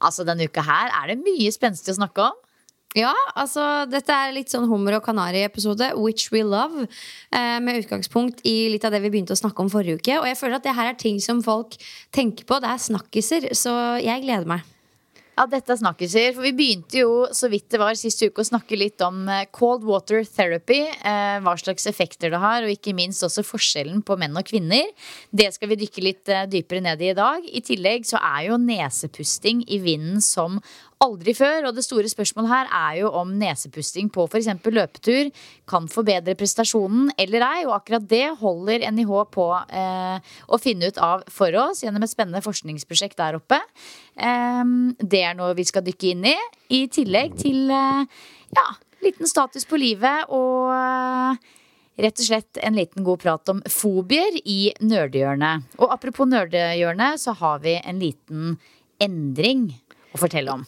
Altså, Denne uka her er det mye spenstig å snakke om. Ja, altså dette er litt sånn hummer og kanari-episode, which we love. Eh, med utgangspunkt i litt av det vi begynte å snakke om forrige uke. Og jeg føler at det her er ting som folk tenker på. Det er snakkiser, så jeg gleder meg. Ja, dette er snakkiser. For vi begynte jo så vidt det var sist uke å snakke litt om eh, cold water therapy. Eh, hva slags effekter det har, og ikke minst også forskjellen på menn og kvinner. Det skal vi dykke litt eh, dypere ned i i dag. I tillegg så er jo nesepusting i vinden som aldri før. Og det store spørsmålet her er jo om nesepusting på f.eks. løpetur kan forbedre prestasjonen eller ei. Og akkurat det holder NIH på eh, å finne ut av for oss gjennom et spennende forskningsprosjekt der oppe. Eh, det er noe vi skal dykke inn i. I tillegg til eh, ja, liten status på livet og eh, rett og slett en liten god prat om fobier i nerdehjørnet. Og apropos nerdehjørnet, så har vi en liten endring å fortelle om.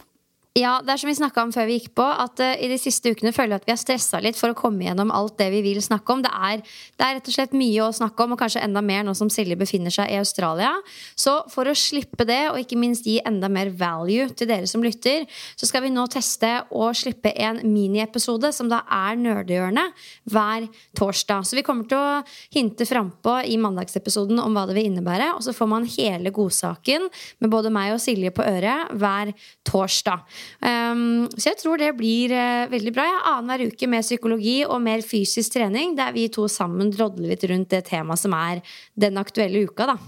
Ja, det er som vi snakka om før vi gikk på, at uh, i de siste ukene føler jeg at vi har stressa litt for å komme gjennom alt det vi vil snakke om. Det er, det er, rett og slett mye å snakke om, og kanskje enda mer nå som Silje befinner seg i Australia. Så for å slippe det, og ikke minst gi enda mer value til dere som lytter, så skal vi nå teste å slippe en miniepisode som da er Nerdehjørnet, hver torsdag. Så vi kommer til å hinte frampå i mandagsepisoden om hva det vil innebære, og så får man hele godsaken med både meg og Silje på øret hver torsdag. Um, så jeg tror det blir uh, veldig bra. Ja, Annenhver uke med psykologi og mer fysisk trening, der vi to sammen drodler litt rundt det temaet som er den aktuelle uka, da.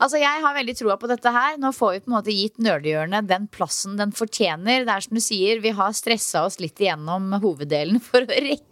Altså, Jeg har veldig troa på dette her. Nå får vi på en måte gitt nerdehjørnet den plassen den fortjener. Det er som du sier, Vi har stressa oss litt igjennom hoveddelen for å rekke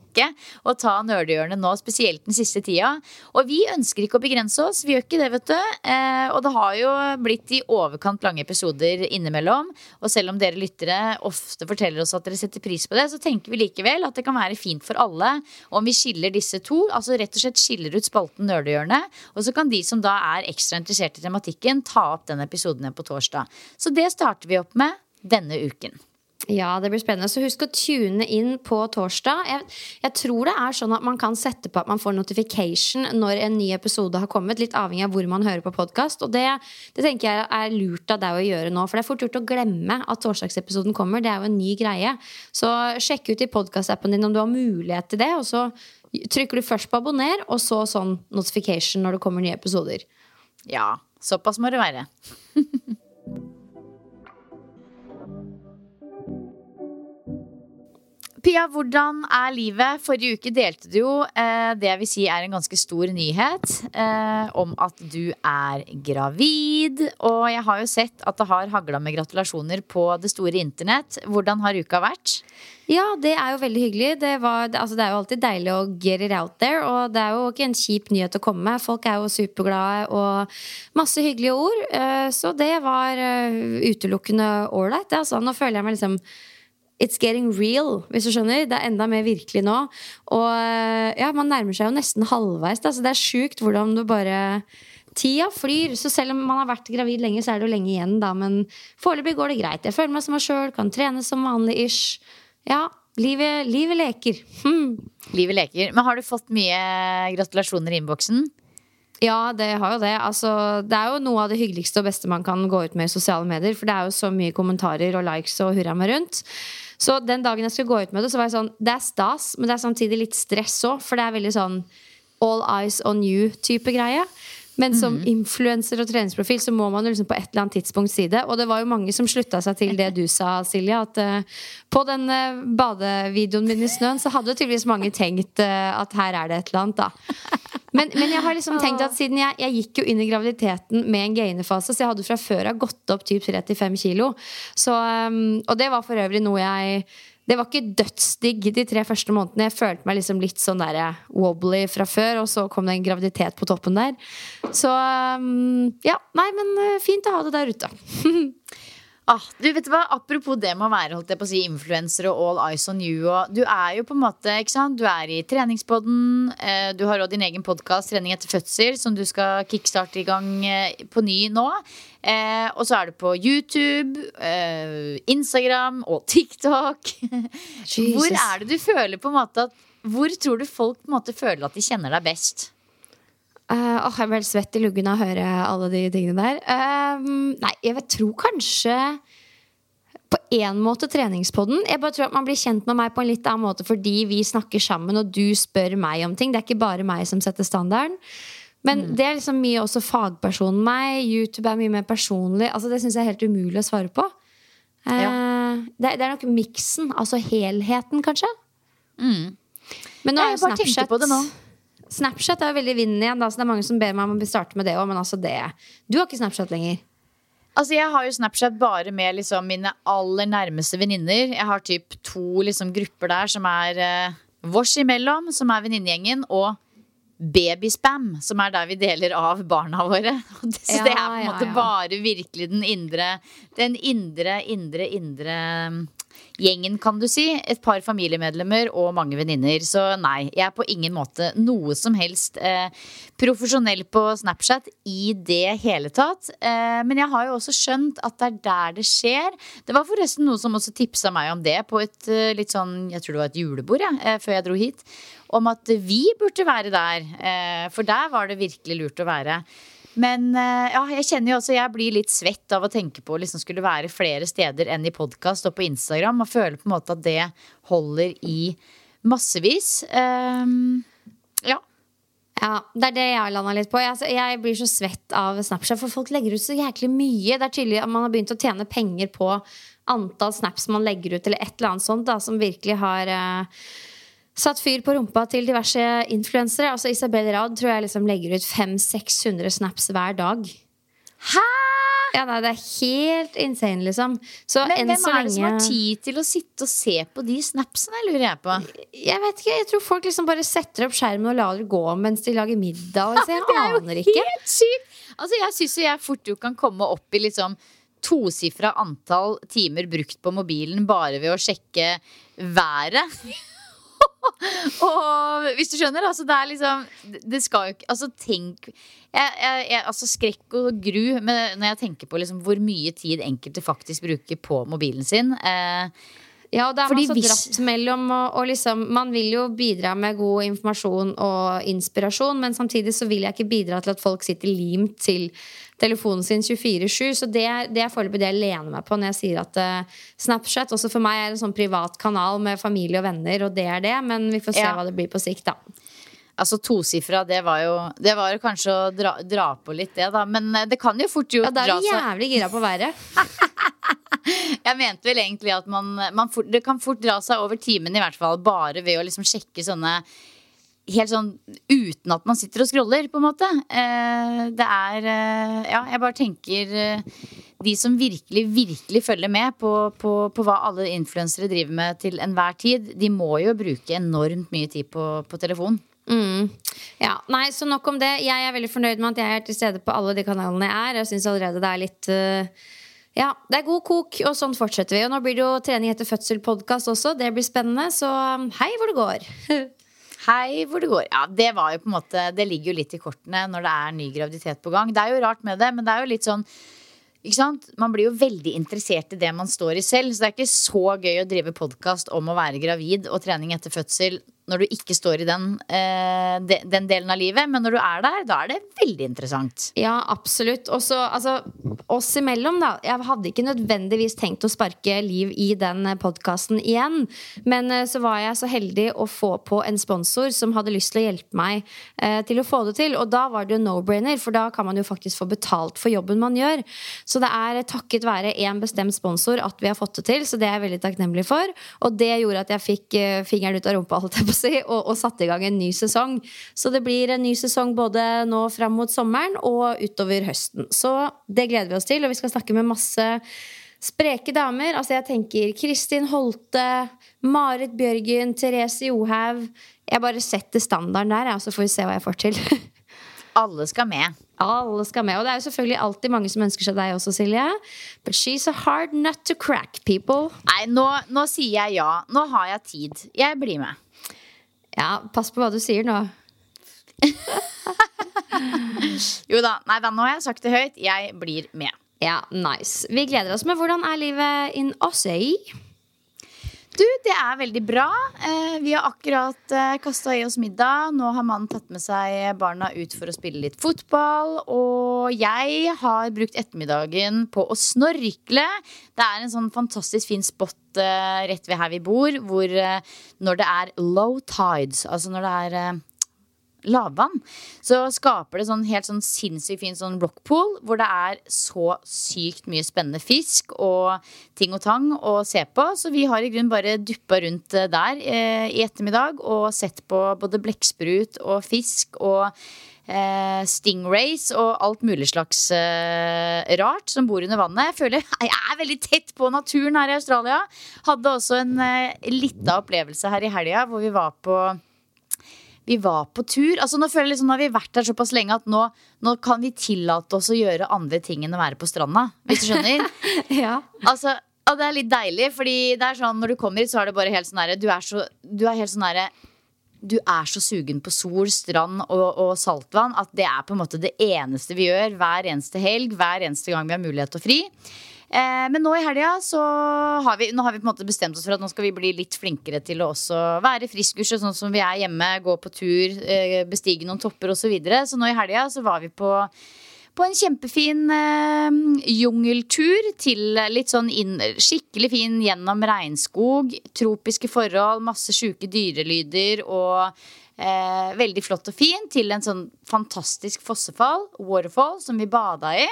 å ta nerdehjørnet nå, spesielt den siste tida. Og vi ønsker ikke å begrense oss. Vi gjør ikke det, vet du. Eh, og det har jo blitt i overkant lange episoder innimellom. Og selv om dere lyttere ofte forteller oss at dere setter pris på det, så tenker vi likevel at det kan være fint for alle om vi skiller disse to. Altså rett og slett skiller ut spalten Nerdehjørnet. Og så kan de som da er ekstra interessert i tematikken, ta opp den episoden på torsdag. Så det starter vi opp med denne uken. Ja, det blir spennende. Så husk å tune inn på torsdag. Jeg, jeg, tror det er sånn at man kan sette på at man får notification når en ny episode har kommet. Litt avhengig av hvor man hører på podkast. Og det, det, tenker jeg er lurt av deg å gjøre nå. For det er fort gjort å glemme at torsdagsepisoden kommer. Det er jo en ny greie. Så sjekk ut i podkastappen din om du har mulighet til det. Og så trykker du først på abonner, og så sånn notification når det kommer nye episoder. Ja, såpass må det være. Pia, hvordan er livet? Forrige uke delte du jo eh, det jeg vil si er en ganske stor nyhet eh, om at du er gravid. Og jeg har jo sett at det har hagla med gratulasjoner på det store internett. Hvordan har uka vært? Ja, det er jo veldig hyggelig. Det, var, altså, det, er jo alltid deilig å get it out there. Og det er jo ikke en kjip nyhet å komme med. Folk er jo superglade og masse hyggelige ord. Eh, så det var eh, utelukkende ålreit. Altså, nå føler jeg meg liksom It's getting real, hvis du skjønner. Det er enda mer virkelig nå. Og ja, man nærmer seg jo nesten halvveis. Da, så det er sjukt hvordan du bare tida flyr. Så selv om man har vært gravid lenge, så er det jo lenge igjen, da. Men foreløpig går det greit. Jeg føler meg som meg sjøl, kan trene som vanlig ish. Ja, livet, livet leker. Hmm. Livet leker. Men har du fått mye gratulasjoner i innboksen? Ja, det har jo det. Altså, det er jo noe av det hyggeligste og beste man kan gå ut med i sosiale medier. For det er jo så mye kommentarer og likes og hurra meg rundt. Så den dagen jeg skulle gå ut med det, så var jeg sånn Det er stas, men det er samtidig litt stress òg. For det er veldig sånn all eyes on you-type greie. Men som Mhm. influenser og treningsprofil så må man jo liksom på et eller annet tidspunkt si det. Og det var jo mange som slutta seg til det du sa, Silje. At uh, på den uh, badevideoen min i snøen så hadde jo tydeligvis mange tenkt uh, at her er det et eller annet, da. Men, men jeg har liksom tenkt at siden jeg, jeg gikk jo inn i graviditeten med en gainefase, så jeg hadde fra før av gått opp typ 35 kilo. Så, um, og det var for øvrig noe jeg det var ikke dødsdigg de tre første månedene. Jeg følte meg liksom litt sånn der eh, wobbly fra før, og så kom det en graviditet på toppen der. Så um, ja, nei, men eh, fint å ha det der ute. Ah, du vet hva, Apropos det med å være holdt jeg på å si, influenser og all eyes on you. Og du er jo på en måte, ikke sant? Du er i treningspodden. Eh, du har også din egen podkast, Trening etter fødsel, som du skal kickstarte i gang eh, på ny nå. Eh, og så er du på YouTube, eh, Instagram og TikTok. Hvor er det du føler på en måte at Hvor tror du folk på en måte føler at de kjenner deg best? Uh, oh, jeg ble helt svett i luggen av å høre alle de tingene der. Uh, nei, jeg vet, tror kanskje på en måte treningspodden. Jeg bare tror at Man blir kjent med meg på en litt annen måte fordi vi snakker sammen og du spør meg om ting. Det er ikke bare meg som setter standarden. Men det er liksom mye også fagpersonen meg. YouTube er mye mer personlig. Altså Det syns jeg er helt umulig å svare på. Uh, det, det er nok miksen, altså helheten, kanskje. Men nå Ja, er jo Snapchat. Snapchat er jo veldig i vinden igjen. Da, så det er mange som ber meg om å starte med det òg. Men altså det Du har ikke Snapchat lenger. Altså Jeg har jo Snapchat bare med liksom mine aller nærmeste venninner. Jeg har typ to liksom grupper der som er eh, vårs imellom, som er venninnegjengen, og babyspam, som er der vi deler av barna våre. Så Ja, det er på en måte ja. bare virkelig den indre Den indre, indre, indre gjengen, kan du si. Et par familiemedlemmer og mange venninner. Så nei, jeg er på ingen måte noe som helst eh, profesjonell på Snapchat i det hele tatt. Eh, men jeg har jo også skjønt at det er der det skjer. Det var forresten noen som også tipsa meg om det på et eh, litt sånn, jeg tror det var et julebord, ja, eh, før jeg dro hit. Om at vi burde være der. Eh, for der var det virkelig lurt å være. Men eh, ja, jeg kjenner jo også Jeg blir litt svett av å tenke på å liksom skulle være flere steder enn i podkast og på Instagram. Og føler på en måte at det holder i massevis. Um, ja. Ja, Det er det jeg har landa litt på. Jeg, altså, jeg blir så svett av Snapchat, for folk legger ut så jæklig mye. Det er tydelig at man har begynt å tjene penger på antall snaps man legger ut, eller et eller annet sånt, da, som virkelig har eh, satt fyr på rumpa til diverse influensere. Altså Isabel Rad tror jeg liksom legger ut 500-600 snaps hver dag. Hæ?! Ja, nei, Det er helt insane, liksom. Så Men hvem så er det som har tid til å sitte og se på de snapsene, lurer jeg på. Jeg vet ikke, jeg tror folk liksom bare setter opp skjermen og lar det gå mens de lager middag. Altså, jeg Det er jo aner ikke. Helt sykt! Altså, jeg syns jeg fort jo kan komme opp i liksom tosifra antall timer brukt på mobilen bare ved å sjekke været. Og hvis du skjønner, altså det er liksom Det skal jo ikke Altså tenk jeg, jeg, jeg, Altså skrekk og gru med, når jeg tenker på liksom hvor mye tid enkelte faktisk bruker på mobilen sin. Eh, Ja, det er Fordi man så hvis- dratt mellom og, og liksom Man vil jo bidra med god informasjon og inspirasjon, men samtidig så vil jeg ikke bidra til at folk sitter limt til telefonen sin 24-7. Så det det er foreløpig det jeg lener meg på når jeg sier at uh, Snapchat også for meg er en sånn privat kanal med familie og venner, og det er det, men vi får se Ja. hva det blir på sikt, da. altså tosifra, det var jo Det var kanskje å dra, dra på litt, det, da. Men eh, det kan jo fort jo Ja, da er vi jævlig gira på været. Jeg mente vel egentlig at man, man fort, Det kan fort dra seg over timen, i hvert fall. Bare ved å liksom sjekke sånne Helt sånn uten at man sitter og scroller, på en måte. Eh, det er eh, Ja, jeg bare tenker eh, De som virkelig, virkelig følger med på, på, på hva alle influensere driver med til enhver tid, de må jo bruke enormt mye tid på, på telefon. Mm. Ja, nei, så nok om det. Jeg er veldig fornøyd med at jeg er til stede på alle de kanalene jeg er. Jeg syns allerede det er litt Ja, det er god kok, og sånn fortsetter vi. Og nå blir det jo Trening etter fødsel-podkast også. Det blir spennende. Så hei hvor det går. Hei, hvor det går. Ja, det var jo på en måte Det ligger jo litt i kortene når det er ny graviditet på gang. Det er jo rart med det, men det er jo litt sånn ikke sant? Man blir jo veldig interessert i det man står i selv. Så det er ikke så gøy å drive podkast om å være gravid og trening etter fødsel når du ikke står i den, eh, de, den delen av livet. Men når du er der, da er det veldig interessant. Ja, absolutt. Og så, altså, oss imellom, da. Jeg hadde ikke nødvendigvis tenkt å sparke liv i den podkasten igjen. Men eh, så var jeg så heldig å få på en sponsor som hadde lyst til å hjelpe meg eh, til å få det til. Og da var det jo no-brainer, for da kan man jo faktisk få betalt for jobben man gjør. Så det er takket være én bestemt sponsor at vi har fått det til, så det er jeg veldig takknemlig for. Og det gjorde at jeg fikk eh, fingeren ut av rumpa, holdt jeg på si, og, og satte i gang en ny sesong. Så det blir en ny sesong både nå fram mot sommeren og utover høsten. Så det gleder vi oss til, og vi skal snakke med masse spreke damer. Altså jeg tenker Kristin Holte, Marit Bjørgen, Therese Johaug. Jeg bare setter standarden der, ja, så får vi se hva jeg får til. Alle skal med. Alle skal med. Og det er jo selvfølgelig alltid mange som ønsker seg deg også, Silje. But she's a hard nut to crack, people. Nei, nå, nå sier jeg ja. Nå har jeg tid. Jeg blir med. Ja, pass på hva du sier nå. Jo da. Nei da, nå har jeg sagt det høyt. Jeg blir med. Ja, nice. Vi gleder oss. med hvordan er livet in Osøy? Du, det er veldig bra. Eh, vi har akkurat eh, kasta i oss middag. Nå har mannen tatt med seg barna ut for å spille litt fotball. Og jeg har brukt ettermiddagen på å snorkle. Det er en sånn fantastisk fin spot eh, rett ved her vi bor, hvor når det er low tides, altså når det er lavvann, så skaper det sånn helt sånn sinnssykt fin sånn rockpool hvor det er så sykt mye spennende fisk og ting og tang å se på. Så vi har i grunnen bare duppa rundt eh, der eh, i ettermiddag og sett på både blekksprut og fisk og eh, stingrays og alt mulig slags eh, rart som bor under vannet. Jeg føler jeg er veldig tett på naturen her i Australia. Hadde også en eh, lita opplevelse her i helga hvor vi var på vi var på tur. Altså Nå føler jeg liksom, nå har vi vært her såpass lenge at nå, nå kan vi tillate oss å gjøre andre ting enn å være på stranda. Hvis du skjønner? Ja. altså, og det er litt deilig, fordi det er sånn når du kommer hit, så er det bare helt sånn herre Du er så Du er helt sånn herre du er så sugen på sol, strand og, og saltvann at det er på en måte det eneste vi gjør hver eneste helg. Hver eneste gang vi har mulighet til å fri. Eh, men nå i helga så har vi, nå har vi på en måte bestemt oss for at nå skal vi bli litt flinkere til å også være friskurse, sånn som vi er hjemme, gå på tur, eh, bestige noen topper osv. Så, videre. så nå i helga så var vi på på en kjempefin eh, jungeltur til litt sånn inn, skikkelig fin gjennom regnskog. Tropiske forhold, masse sjuke dyrelyder og eh, veldig flott og fin. Til en sånn fantastisk fossefall, waterfall, som vi bada i.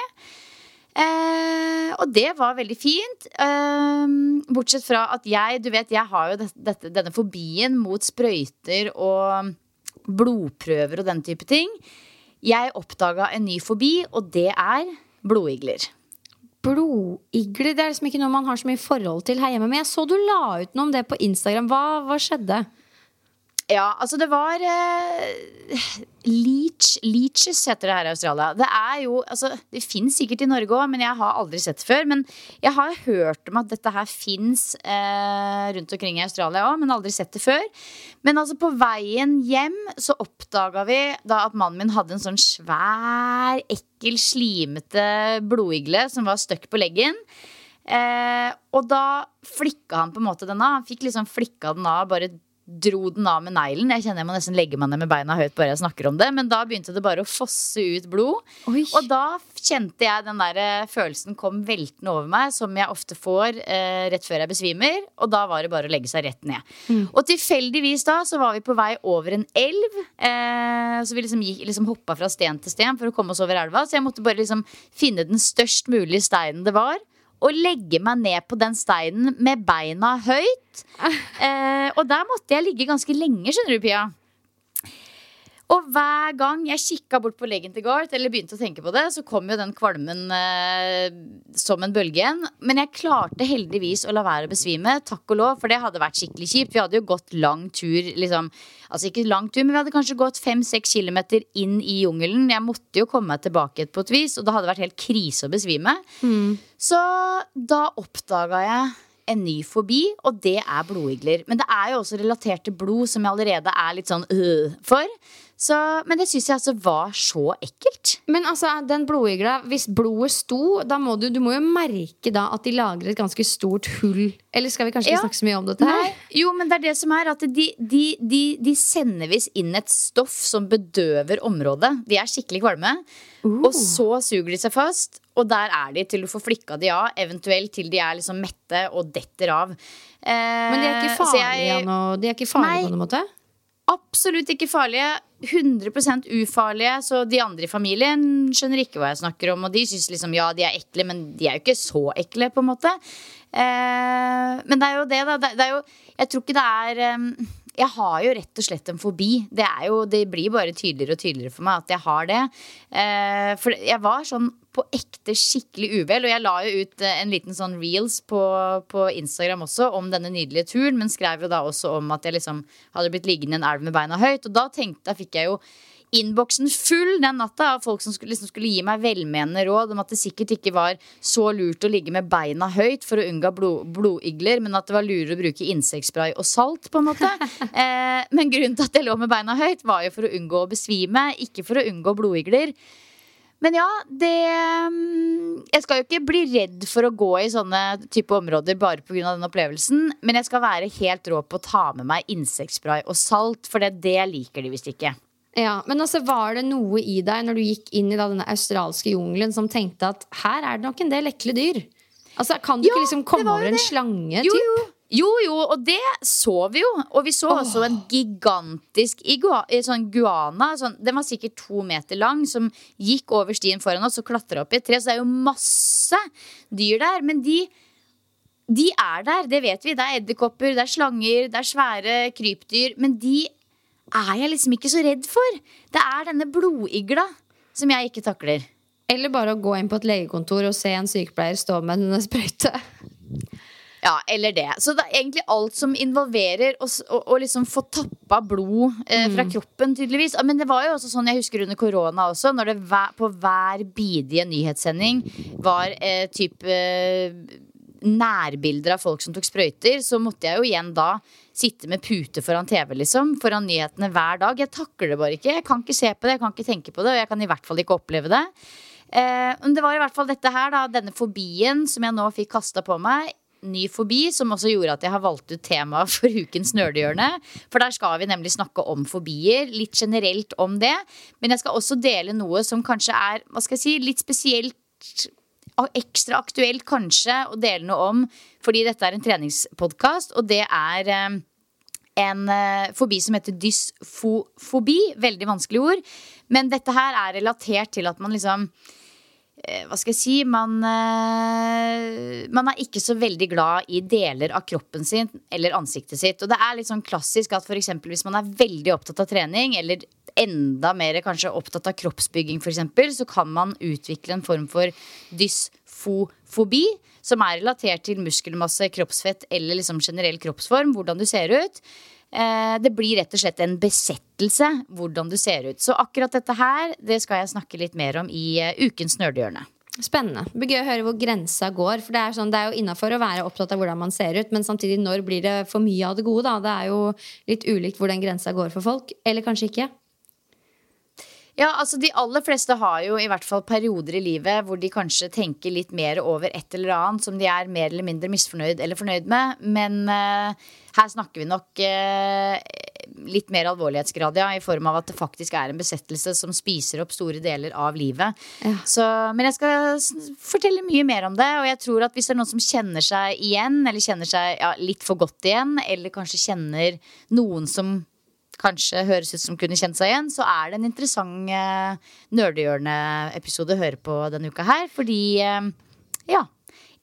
Eh, og det var veldig fint. Eh, bortsett fra at jeg, du vet, jeg har jo dette, denne fobien mot sprøyter og blodprøver og den type ting. Jeg oppdaga en ny fobi, og det er blodigler. Blodigler det er liksom ikke noe man har så mye forhold til her hjemme. Men jeg så du la ut noe om det på Instagram. Hva, hva skjedde? Ja, altså det var eh, leech, Leeches heter det her i Australia. Det er jo, altså Det fins sikkert i Norge òg, men jeg har aldri sett det før. Men jeg har hørt om at dette her fins eh, rundt omkring i Australia òg, men aldri sett det før. Men altså på veien hjem så oppdaga vi da at mannen min hadde en sånn svær, ekkel, slimete blodigle som var støkk på leggen. Eh, og da flikka han på en måte den av. Han fikk liksom flikka den av bare dro den av med neglen. Jeg kjenner jeg må nesten legge meg ned med beina høyt bare jeg snakker om det. Men da begynte det bare å fosse ut blod. Oi. Og da kjente jeg den der eh, følelsen kom veltende over meg, som jeg ofte får eh, rett før jeg besvimer. Og da var det bare å legge seg rett ned. Og tilfeldigvis da så var vi på vei over en elv. Eh, så vi liksom, gikk, liksom hoppa fra sten til sten for å komme oss over elva. Så jeg måtte bare liksom finne den størst mulige steinen det var og legge meg ned på den steinen med beina høyt. Eh, og der måtte jeg ligge ganske lenge, skjønner du, Pia. Og hver gang jeg kikka bort på leggen til Garth, eller begynte å tenke på det, så kom jo den kvalmen eh, som en bølge igjen. Men jeg klarte heldigvis å la være å besvime, takk og lov, for det hadde vært skikkelig kjipt. Vi hadde jo gått lang tur, liksom. Altså ikke lang tur, men vi hadde kanskje gått fem-seks kilometer inn i jungelen. Jeg måtte jo komme meg tilbake på et vis, og det hadde vært helt krise å besvime. Så da oppdaga jeg en ny fobi, og det er blodigler. Men det er jo også relatert til blod, som jeg allerede er litt sånn øh for. Så, men det syns jeg altså var så ekkelt. Men altså, den blodigla, hvis blodet sto, da må du, du må jo merke da at de lager et ganske stort hull. Eller skal vi kanskje Ja. ikke snakke så mye om dette her? Nei, jo, men det er det som er at de, de, de, de sender visst inn et stoff som bedøver området. De er skikkelig kvalme. Og så suger de seg fast, og der er de til du får flikka de av. Eventuelt til de er liksom mette og detter av. Eh, Men de er ikke farlige, jeg- de er ikke farlige Nei. på noen måte? Absolutt ikke farlige. 100% ufarlige. Så de andre i familien skjønner ikke hva jeg snakker om. Og de syns liksom ja, de er ekle, men de er jo ikke så ekle, på en måte. Eh, men det er jo det, da. Det, det er jo, jeg tror ikke det er eh, Jeg har jo rett og slett en fobi. Det, jo, det blir bare tydeligere og tydeligere for meg at jeg har det. Eh, for jeg var sånn på ekte skikkelig uvel. Og jeg la jo ut eh, en liten sånn reels på, på Instagram også om denne nydelige turen, men skrev jo da også om at jeg liksom hadde blitt liggende i en elv med beina høyt. Og da tenkte jeg, fikk jeg jo innboksen full den natta av folk som skulle, liksom skulle gi meg velmenende råd om at det sikkert ikke var så lurt å ligge med beina høyt for å unngå blod, blodigler, men at det var lurere å bruke insektspray og salt. på en måte eh, Men grunnen til at jeg lå med beina høyt, var jo for å unngå å besvime, ikke for å unngå blodigler. Men ja, det mm, Jeg skal jo ikke bli redd for å gå i sånne type områder bare pga. den opplevelsen, men jeg skal være helt rå på å ta med meg insektspray og salt, for det, det liker de visst ikke. Ja, men altså, Var det noe i deg når du gikk inn i da, denne australske jungelen som tenkte at her er det nok en del ekle dyr? Altså, Kan du Ja, ikke liksom komme over det. en slange? Jo, typ? jo. Jo, jo, og det så vi jo. Og vi så også en gigantisk igua, sånn guana. Sånn, den var sikkert to meter lang, som gikk over stien foran oss og klatra opp i et tre. Så det er jo masse dyr der. Men de, de er der, det vet vi. Det er edderkopper, det er slanger, det er svære krypdyr. Men de er jeg liksom ikke så redd for. Det er denne blodigla som jeg ikke takler. Eller bare å gå inn på et legekontor og se en sykepleier stå med en sprøyte? Ja, eller det. Så det er egentlig alt som involverer å å å liksom få tappa blod eh, fra kroppen, tydeligvis. Men det var jo også sånn jeg husker under korona også, når det på hver bidige nyhetssending var eh, typ eh, nærbilder av folk som tok sprøyter, så måtte jeg jo igjen da sitte med pute foran TV, liksom. Foran nyhetene hver dag. Jeg takler det bare ikke. Jeg kan ikke se på det, jeg kan ikke tenke på det, og jeg kan i hvert fall ikke oppleve det. Eh, men det var i hvert fall dette her, da, denne fobien som jeg nå fikk kasta på meg. Ny fobi, som også gjorde at jeg har valgt ut temaet for ukens nerdehjørne. For der skal vi nemlig snakke om fobier. Litt generelt om det. Men jeg skal også dele noe som kanskje er hva skal jeg si, litt spesielt ekstra aktuelt kanskje å dele noe om, fordi dette er en treningspodkast, og det er eh, en eh, fobi som heter dysfofobi. Veldig vanskelig ord. Men dette her er relatert til at man liksom hva skal jeg si man, eh, man er ikke så veldig glad i deler av kroppen sin eller ansiktet sitt. Og det er litt sånn klassisk at for hvis man er veldig opptatt av trening, eller enda mer kanskje opptatt av kroppsbygging, eksempel, så kan man utvikle en form for dysfofobi. Som er relatert til muskelmasse, kroppsfett eller liksom generell kroppsform. Hvordan du ser ut. Eh, det blir rett og slett en besettelse hvordan du ser ut. Så akkurat dette her det skal jeg snakke litt mer om i eh, ukens nerdehjørne. Spennende. Det blir gøy å høre hvor grensa går. For Det er, sånn, det er jo innafor å være opptatt av hvordan man ser ut, men samtidig når blir det for mye av det gode? Da? Det er jo litt ulikt hvor den grensa går for folk. Eller kanskje ikke. Ja, altså De aller fleste har jo i hvert fall perioder i livet hvor de kanskje tenker litt mer over et eller annet som de er mer eller mindre misfornøyd eller fornøyd med. Men uh, her snakker vi nok uh, litt mer alvorlighetsgrad, ja, i form av at det faktisk er en besettelse som spiser opp store deler av livet. Ja. Så, men jeg skal fortelle mye mer om det, og jeg tror at hvis det er noen som kjenner seg igjen, eller kjenner seg ja, litt for godt igjen, eller kanskje kjenner noen som kanskje høres ut som kunne kjent seg igjen, så er det en interessant eh, nerdehjørne-episode å høre på denne uka her. Fordi, eh, ja.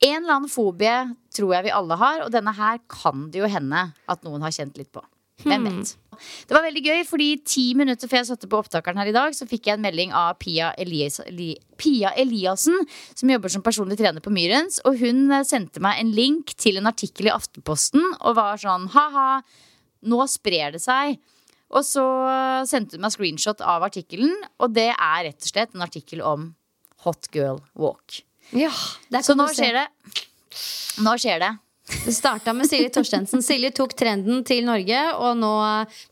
En eller annen fobie tror jeg vi alle har, og denne her kan det jo hende at noen har kjent litt på. Hvem vet. Det var veldig gøy, fordi ti minutter før jeg satte på opptakeren her i dag, så fikk jeg en melding av Pia, Elias, Eli, Pia Eliassen, som jobber som personlig trener på Myrens. Og hun eh, sendte meg en link til en artikkel i Aftenposten og var sånn ha-ha, nå sprer det seg. Og så sendte hun meg screenshot av artikkelen, og det er rett og slett en artikkel om Hot Girl Walk. Ja, Så nå skjer det. Nå skjer det. Det starta med Silje Torstensen. Silje tok trenden til Norge. Og nå,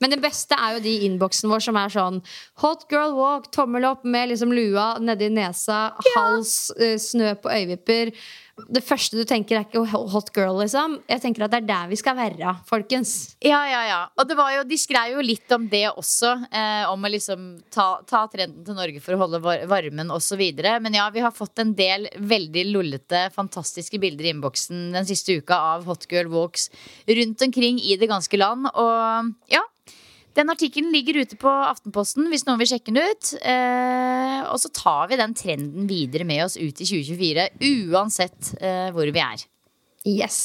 men det beste er jo de innboksen vår som er sånn hot girl walk, tommel opp med liksom lua nedi nesa, hals, eh, snø på øyevipper. Det første du tenker, er ikke hot girl, liksom. Jeg tenker at det er der vi skal være, folkens. Ja, ja, ja. Og det var jo, de skrev jo litt om det også. Eh, om å liksom ta, ta, trenden til Norge for å holde varmen osv. Men ja, vi har fått en del veldig lollete, fantastiske bilder i innboksen den siste uka av hot girl walks rundt omkring i det ganske land. Og ja, den artikkelen ligger ute på Aftenposten hvis noen vil sjekke den ut. Eh, og så tar vi den trenden videre med oss ut i 2024, uansett eh, hvor vi er. Yes.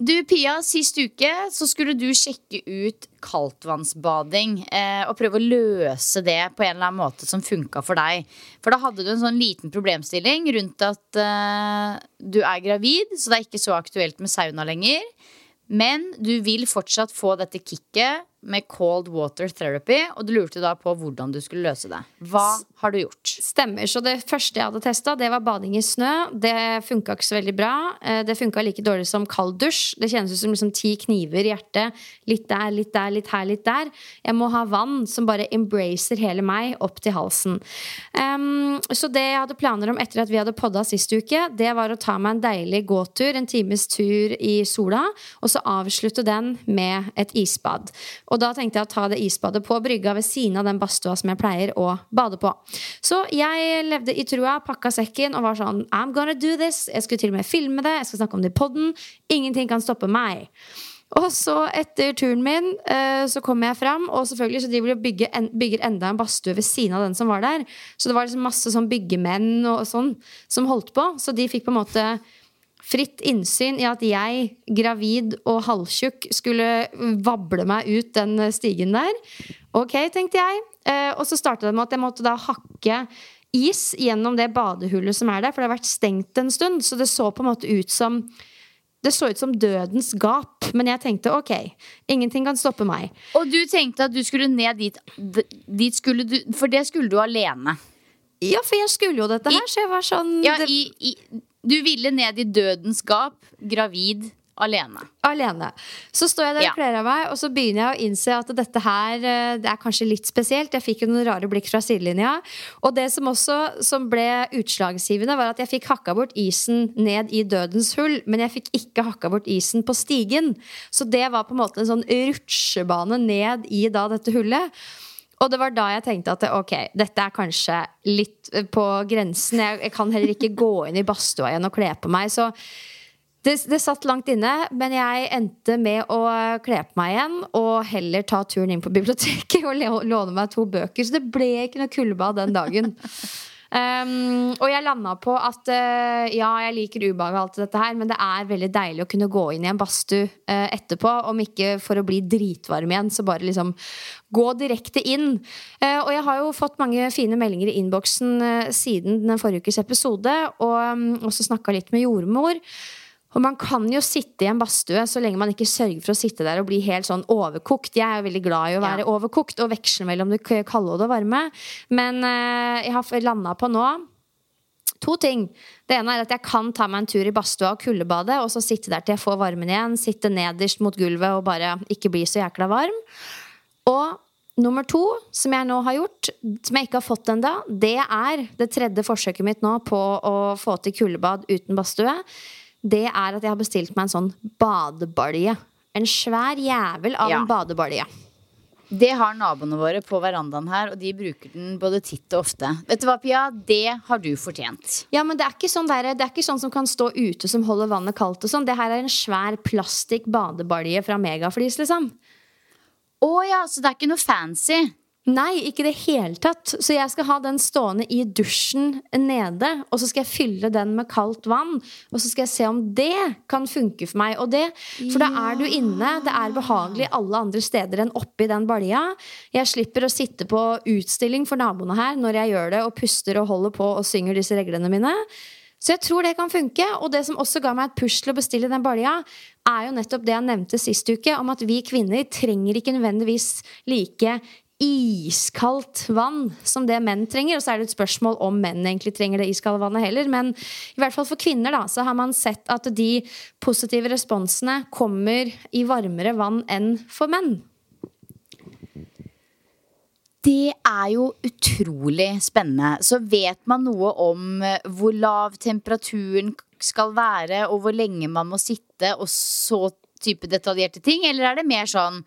Du, Pia, sist uke så skulle du sjekke ut kaldtvannsbading eh, og prøve å løse det på en eller annen måte som funka for deg. For da hadde du en sånn liten problemstilling rundt at eh, du er gravid, så det er ikke så aktuelt med sauna lenger. Men du vil fortsatt få dette kicket med cold water therapy, og du lurte da på hvordan du skulle løse det. Hva har du gjort? Stemmer. Så det første jeg hadde testa, det var bading i snø. Det funka ikke så veldig bra. Eh, det funka like dårlig som kald dusj. Det kjennes ut som liksom ti kniver i hjertet. Litt der, litt der, litt her, litt der. Jeg må ha vann som bare embracer hele meg opp til halsen. Um, så det jeg hadde planer om etter at vi hadde podda sist uke, det var å ta meg en deilig gåtur, en times tur i sola, og så avslutte den med et isbad. Og da tenkte jeg å ta det isbadet på brygga ved siden av den badstua som jeg pleier å bade på. Så jeg levde i trua, pakka sekken og var sånn I'm gonna do this. Jeg skulle til og med filme det, jeg skal snakke om det i poden. Ingenting kan stoppe meg. Og så, etter turen min, eh, så kommer jeg fram, og selvfølgelig så driver de og bygger, bygger enda en badstue ved siden av den som var der. Så det var liksom masse sånn byggemenn og sånn som holdt på. Så de fikk på en måte fritt innsyn i at jeg, gravid og halvtjukk, skulle vable meg ut den stigen der. Ok, tenkte jeg. Eh, og så startet det med at jeg måtte da hakke is gjennom det badehullet som er der, for det har vært stengt en stund. Så det så på en måte ut som det så ut som dødens gap, men jeg tenkte ok, ingenting kan stoppe meg. Og du tenkte at du skulle ned dit, dit skulle du, For det skulle du alene? Ja, for jeg skulle jo dette her, I, så jeg var sånn ja, i, i, du ville ned i dødens gap, gravid, alene. Alene. Så står jeg der og kler av meg, og så begynner jeg å innse at dette her eh, det er kanskje litt spesielt. Jeg fikk jo noen rare blikk fra sidelinja. Og det som også som ble utslagsgivende, var at jeg fikk hakka bort isen ned i dødens hull, men jeg fikk ikke hakka bort isen på stigen. Så det var på en måte en sånn rutsjebane ned i da dette hullet. Og det var da jeg tenkte at ok, dette er kanskje litt eh, på grensen. Jeg, jeg kan heller ikke gå inn i badstua igjen og kle på meg. Så det, det, satt langt inne, men jeg endte med å kle på meg igjen og heller ta turen inn på biblioteket og låne meg to bøker. Så det ble ikke noe kuldebad den dagen. Um, og jeg landa på at uh, ja, jeg liker ubehag og alt dette her, men det er veldig deilig å kunne gå inn i en badstue uh, etterpå. Om ikke for å bli dritvarm igjen, så bare liksom gå direkte inn. Uh, og jeg har jo fått mange fine meldinger i innboksen siden den forrige ukes episode, og um, også snakka litt med jordmor. Og man kan jo sitte i en badstue så lenge man ikke sørger for å sitte der og bli helt sånn overkokt. Jeg er jo veldig glad i å være ja. overkokt og veksle mellom det kalde og det varme. Men uh, jeg har landa på nå to ting. Det ene er at jeg kan ta meg en tur i badstua og kuldebade, og så sitte der til jeg får varmen igjen. Sitte nederst mot gulvet og bare ikke bli så jækla varm. Og Nummer to, som jeg nå har gjort, som jeg ikke har fått ennå, det er det tredje forsøket mitt nå på å få til kuldebad uten badstue det er at jeg har bestilt meg en sånn badebalje. En svær jævel av ja. en badebalje. Det har naboene våre på verandaen her, og de bruker den både titt og ofte. Vet du hva, Pia? Det har du fortjent. Ja, men det er ikke sånn, der, det er ikke sånn som kan stå ute som holder vannet kaldt og sånn. Det her er en svær plastikk badebalje fra Megaflis, liksom. Å ja, så det er ikke noe fancy? Nei, ikke i det hele tatt. Så jeg skal ha den stående i dusjen nede. Og så skal jeg fylle den med kaldt vann. Og så skal jeg se om det kan funke for meg. Og det, for da er du inne. Det er behagelig alle andre steder enn oppi den balja. Jeg slipper å sitte på utstilling for naboene her når jeg gjør det og puster og holder på og synger disse reglene mine. Så jeg tror det kan funke. Og det som også ga meg et push til å bestille den balja, er jo nettopp det jeg nevnte sist uke, om at vi kvinner trenger ikke nødvendigvis like iskaldt vann som det menn trenger. Og så er det et spørsmål om menn egentlig trenger det iskalde vannet heller. Men i hvert fall for kvinner da, så har man sett at de positive responsene kommer i varmere vann enn for menn. Det er jo utrolig spennende. Så vet man noe om eh, hvor lav temperaturen skal være, og hvor lenge man må sitte, og så type detaljerte ting? Eller er det mer sånn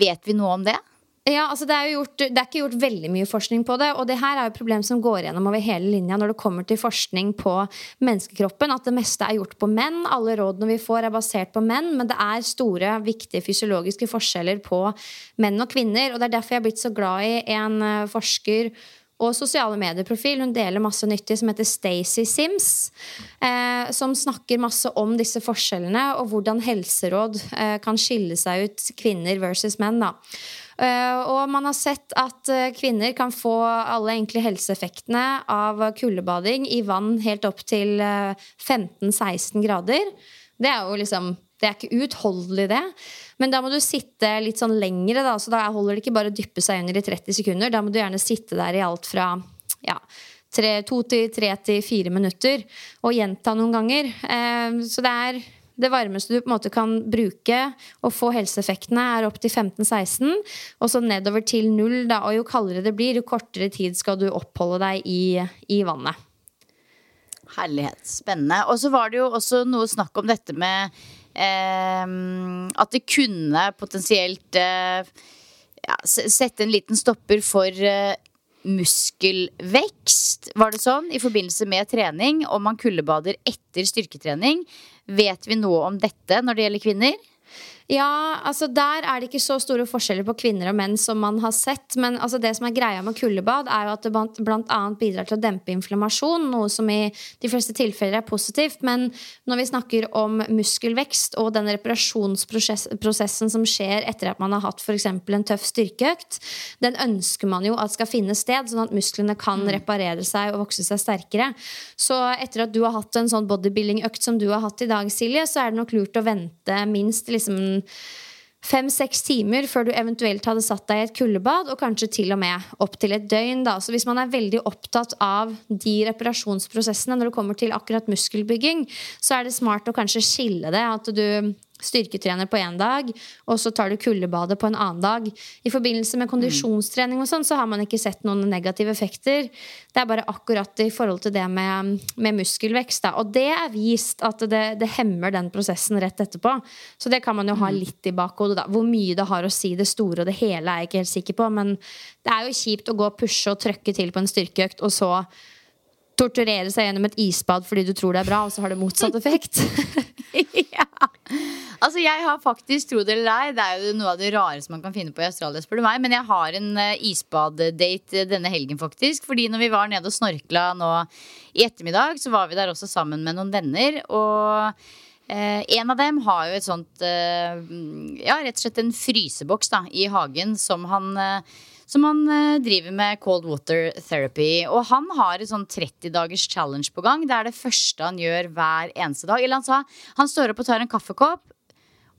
Vet vi noe om det? Ja, altså det, er gjort, det, er ikke gjort veldig mye forskning på det. Og det her er jo et problem som går gjennom over hele linja når det kommer til forskning på menneskekroppen. At det meste er gjort på menn. Alle rådene vi får, er basert på menn. Men det er store, viktige fysiologiske forskjeller på menn og kvinner. Og det er derfor jeg har blitt så glad i en eh, forsker og sosiale medieprofil. Hun deler masse nyttig som heter Stacey Sims. Eh, som snakker masse om disse forskjellene og hvordan helseråd eh, kan skille seg ut kvinner versus menn. da. Uh, og man har sett at uh, kvinner kan få alle enkle helseeffektene av kuldebading i vann helt opp til uh, 15-16 grader. Det er jo liksom det er ikke utholdelig, det. Men da må du sitte litt sånn lengre, da. Så da holder det ikke bare å dyppe seg under i 30 sekunder. Da må du gjerne sitte der i alt fra ja, tre, to til tre til fire minutter. Og gjenta noen ganger. Eh, så det er det varmeste du på en måte kan bruke og få helseeffektene, er opp til 15-16. Og så nedover til null. Da. Og jo kaldere det blir, jo kortere tid skal du oppholde deg i, i vannet. Herlighet. Spennende. Og så var det jo også noe snakk om dette med at det kunne potensielt eh, ja, sette en liten stopper for eh, muskelvekst, var det sånn, i forbindelse med trening, om man kuldebader etter styrketrening. Vet vi noe om dette når det gjelder kvinner? Ja, altså Der er det ikke så store forskjeller på kvinner og menn som man har sett. Men altså det som er greia med kuldebad, er jo at det bl.a. bidrar til å dempe inflammasjon. Noe som i de fleste tilfeller er positivt. Men når vi snakker om muskelvekst og den reparasjonsprosessen som skjer etter at man har hatt f.eks. en tøff styrkeøkt, den ønsker man jo at skal finne sted, sånn at musklene kan mm. reparere seg og vokse seg sterkere. Så etter at du har hatt en sånn bodybuilding-økt som du har hatt i dag, Silje, så er det nok lurt å vente minst liksom fem-seks timer før du eventuelt hadde satt deg i et kuldebad, og kanskje til og med opptil et døgn. Da. Så hvis man er veldig opptatt av de reparasjonsprosessene når det kommer til akkurat muskelbygging, så er det smart å kanskje skille det. At du styrketrener på én dag, og så tar du kuldebadet på en annen dag. I forbindelse med kondisjonstrening og sånn, så har man ikke sett noen negative effekter. Det er bare akkurat i forhold til det med, med muskelvekst. Da. Og det er vist at det, det, hemmer den prosessen rett etterpå. Så det kan man jo ha mm. litt i bakhodet. Hvor mye det har å si det store og det hele, er jeg ikke helt sikker på. Men det er jo kjipt å gå og pushe og trøkke til på en styrkeøkt, og så torturere seg gjennom et isbad fordi du tror det er bra, og så har det motsatt effekt. Altså jeg har faktisk, tro det eller ei, det er jo noe av det rareste man kan finne på i Australia, spør du meg, men jeg har en uh, isbaddate denne helgen, faktisk. Fordi når vi var nede og snorkla nå i ettermiddag, så var vi der også sammen med noen venner. Og Eh, en av dem har jo et sånt eh, Ja, rett og slett en fryseboks da, i hagen som han som han driver med cold water therapy. Og han har et sånn 30 dagers challenge på gang. Det er det første han gjør hver eneste dag. Eller han sa han står opp og tar en kaffekopp,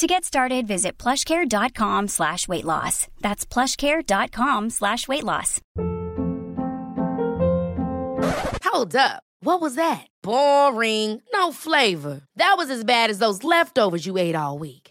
To get started, visit plushcare.com slash weight loss. That's plushcare.com slash weight loss. Hold up. What was that? Boring. No flavor. That was as bad as those leftovers you ate all week.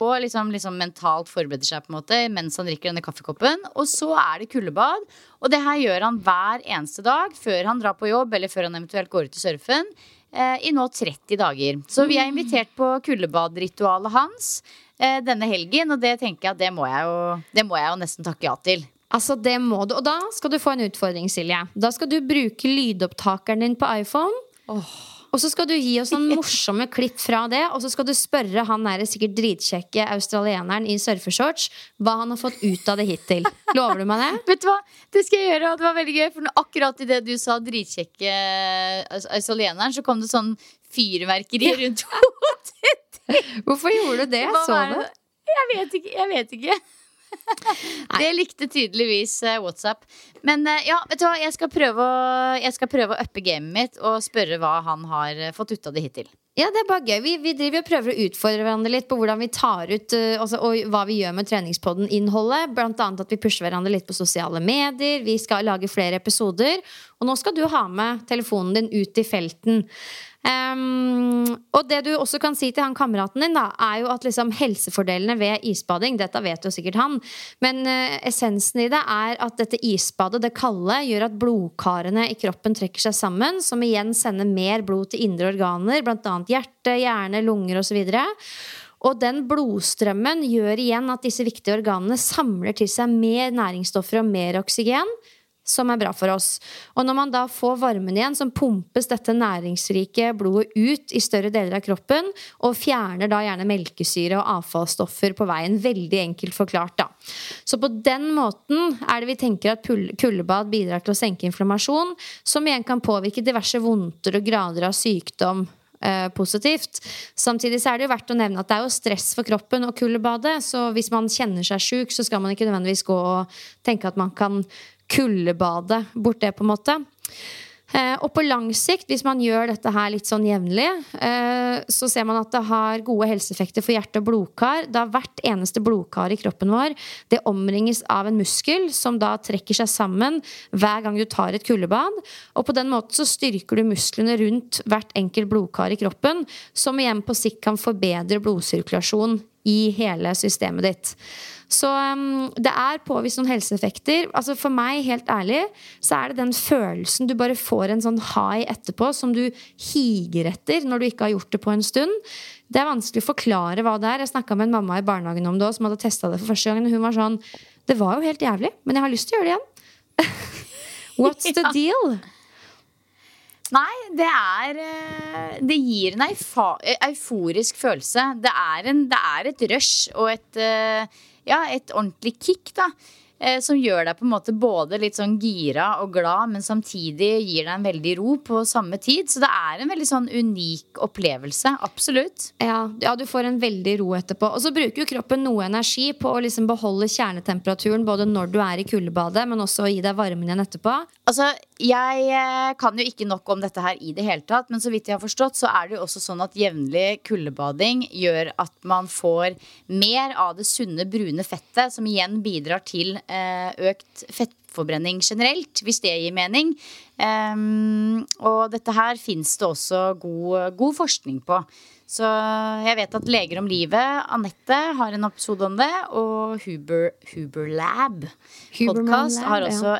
På, liksom, liksom mentalt forbereder seg på en måte mens han drikker denne kaffekoppen. Og så er det kuldebad. Og det her gjør han hver eneste dag før han drar på jobb eller før han eventuelt går ut i surfen. Eh, I nå 30 dager. Så vi er invitert på kuldebadritualet hans eh, denne helgen. Og det tenker jeg at det må jeg jo, det må jeg jo nesten takke ja til. Altså, det må du. Og da skal du få en utfordring, Silje. Da skal du bruke lydopptakeren din på iPhone. Og så skal du gi oss noen morsomme klipp fra det, og så skal du spørre han der sikkert dritkjekke australieneren i surfeshorts hva han har fått ut av det hittil. Lover du meg det? Vet du hva? Det skal jeg gjøre, og det var veldig gøy. For akkurat idet du sa dritkjekke australieneren, så kom det sånn fyrverkeri rundt hodet. Hvorfor gjorde du det? Hva Så du? Jeg vet ikke. Jeg vet ikke. Det likte tydeligvis eh, WhatsApp. Men eh, ja, vet du hva, jeg skal prøve å, jeg skal prøve å uppe gamet mitt og spørre hva han har eh, fått ut av det hittil. Ja, det er bare gøy. Vi, vi driver og prøver å utfordre hverandre litt på hvordan vi tar ut uh, også, og hva vi gjør med treningspodden-innholdet. Blant annet at vi pusher hverandre litt på sosiale medier. Vi skal lage flere episoder. Og nå skal du ha med telefonen din ut i felten. Um, og det du også kan si til han kameraten din, da, er jo at liksom helsefordelene ved isbading Dette vet jo sikkert han, men uh, essensen i det er at dette isbadet, det kalde, gjør at blodkarene i kroppen trekker seg sammen, som igjen sender mer blod til indre organer, bl.a. hjerte, hjerne, lunger osv. Og den blodstrømmen gjør igjen at disse viktige organene samler til seg mer næringsstoffer og mer oksygen, som er bra for oss. Og når man da får varmen igjen, så pumpes dette næringsrike blodet ut i større deler av kroppen, og fjerner da gjerne melkesyre og avfallsstoffer på veien. Veldig enkelt forklart, da. Så på den måten er det vi tenker at kuldebad bidrar til å senke inflammasjon, som igjen kan påvirke diverse vondter og grader av sykdom eh, positivt. Samtidig så er det jo verdt å nevne at det er jo stress for kroppen å kuldebade. Så hvis man kjenner seg sjuk, så skal man ikke nødvendigvis gå og tenke at man kan kuldebade bort det, på en måte. Eh, og på lang sikt, hvis man gjør dette her litt sånn jevnlig, eh, så ser man at det har gode helseeffekter for hjerte og blodkar. Da hvert eneste blodkar i kroppen vår det omringes av en muskel som da trekker seg sammen hver gang du tar et kuldebad. Og på den måten så styrker du musklene rundt hvert enkelt blodkar i kroppen, som igjen på sikt kan forbedre blodsirkulasjon i hele systemet ditt. Så um, det er påvist noen helseeffekter. Altså For meg, helt ærlig, så er det den følelsen du bare får en sånn high etterpå, som du higer etter når du ikke har gjort det på en stund. Det er vanskelig å forklare hva det er. Jeg snakka med en mamma i barnehagen om det også, som hadde testa det for første gang. Og hun var sånn Det var jo helt jævlig, men jeg har lyst til å gjøre det igjen. What's the deal? Nei, det er eh, Det gir en euforisk følelse. Det er, en, det er et rush og et, eh, ja, et ordentlig kick, da. Eh, Som gjør deg på en måte både litt sånn gira og glad, men samtidig gir deg en veldig ro på samme tid. Så det er en veldig sånn unik opplevelse. Absolutt. Ja, ja, du får en veldig ro etterpå. Og så bruker jo kroppen noe energi på å liksom beholde kjernetemperaturen både når du er i kuldebadet, men også å gi deg varmen igjen etterpå. Altså, Jeg eh, kan jo ikke nok om dette her i det hele tatt, men så vidt jeg har forstått, så er det jo også sånn at jevnlig kuldebading gjør at man får mer av det sunne, brune fettet, som igjen bidrar til eh, økt fettforbrenning generelt, hvis det gir mening. Ehm, og dette her fins det også god, god forskning på. Så jeg vet at Leger om livet, Anette, har en episode om det. Og Huber, Huber Lab podcast har ja. også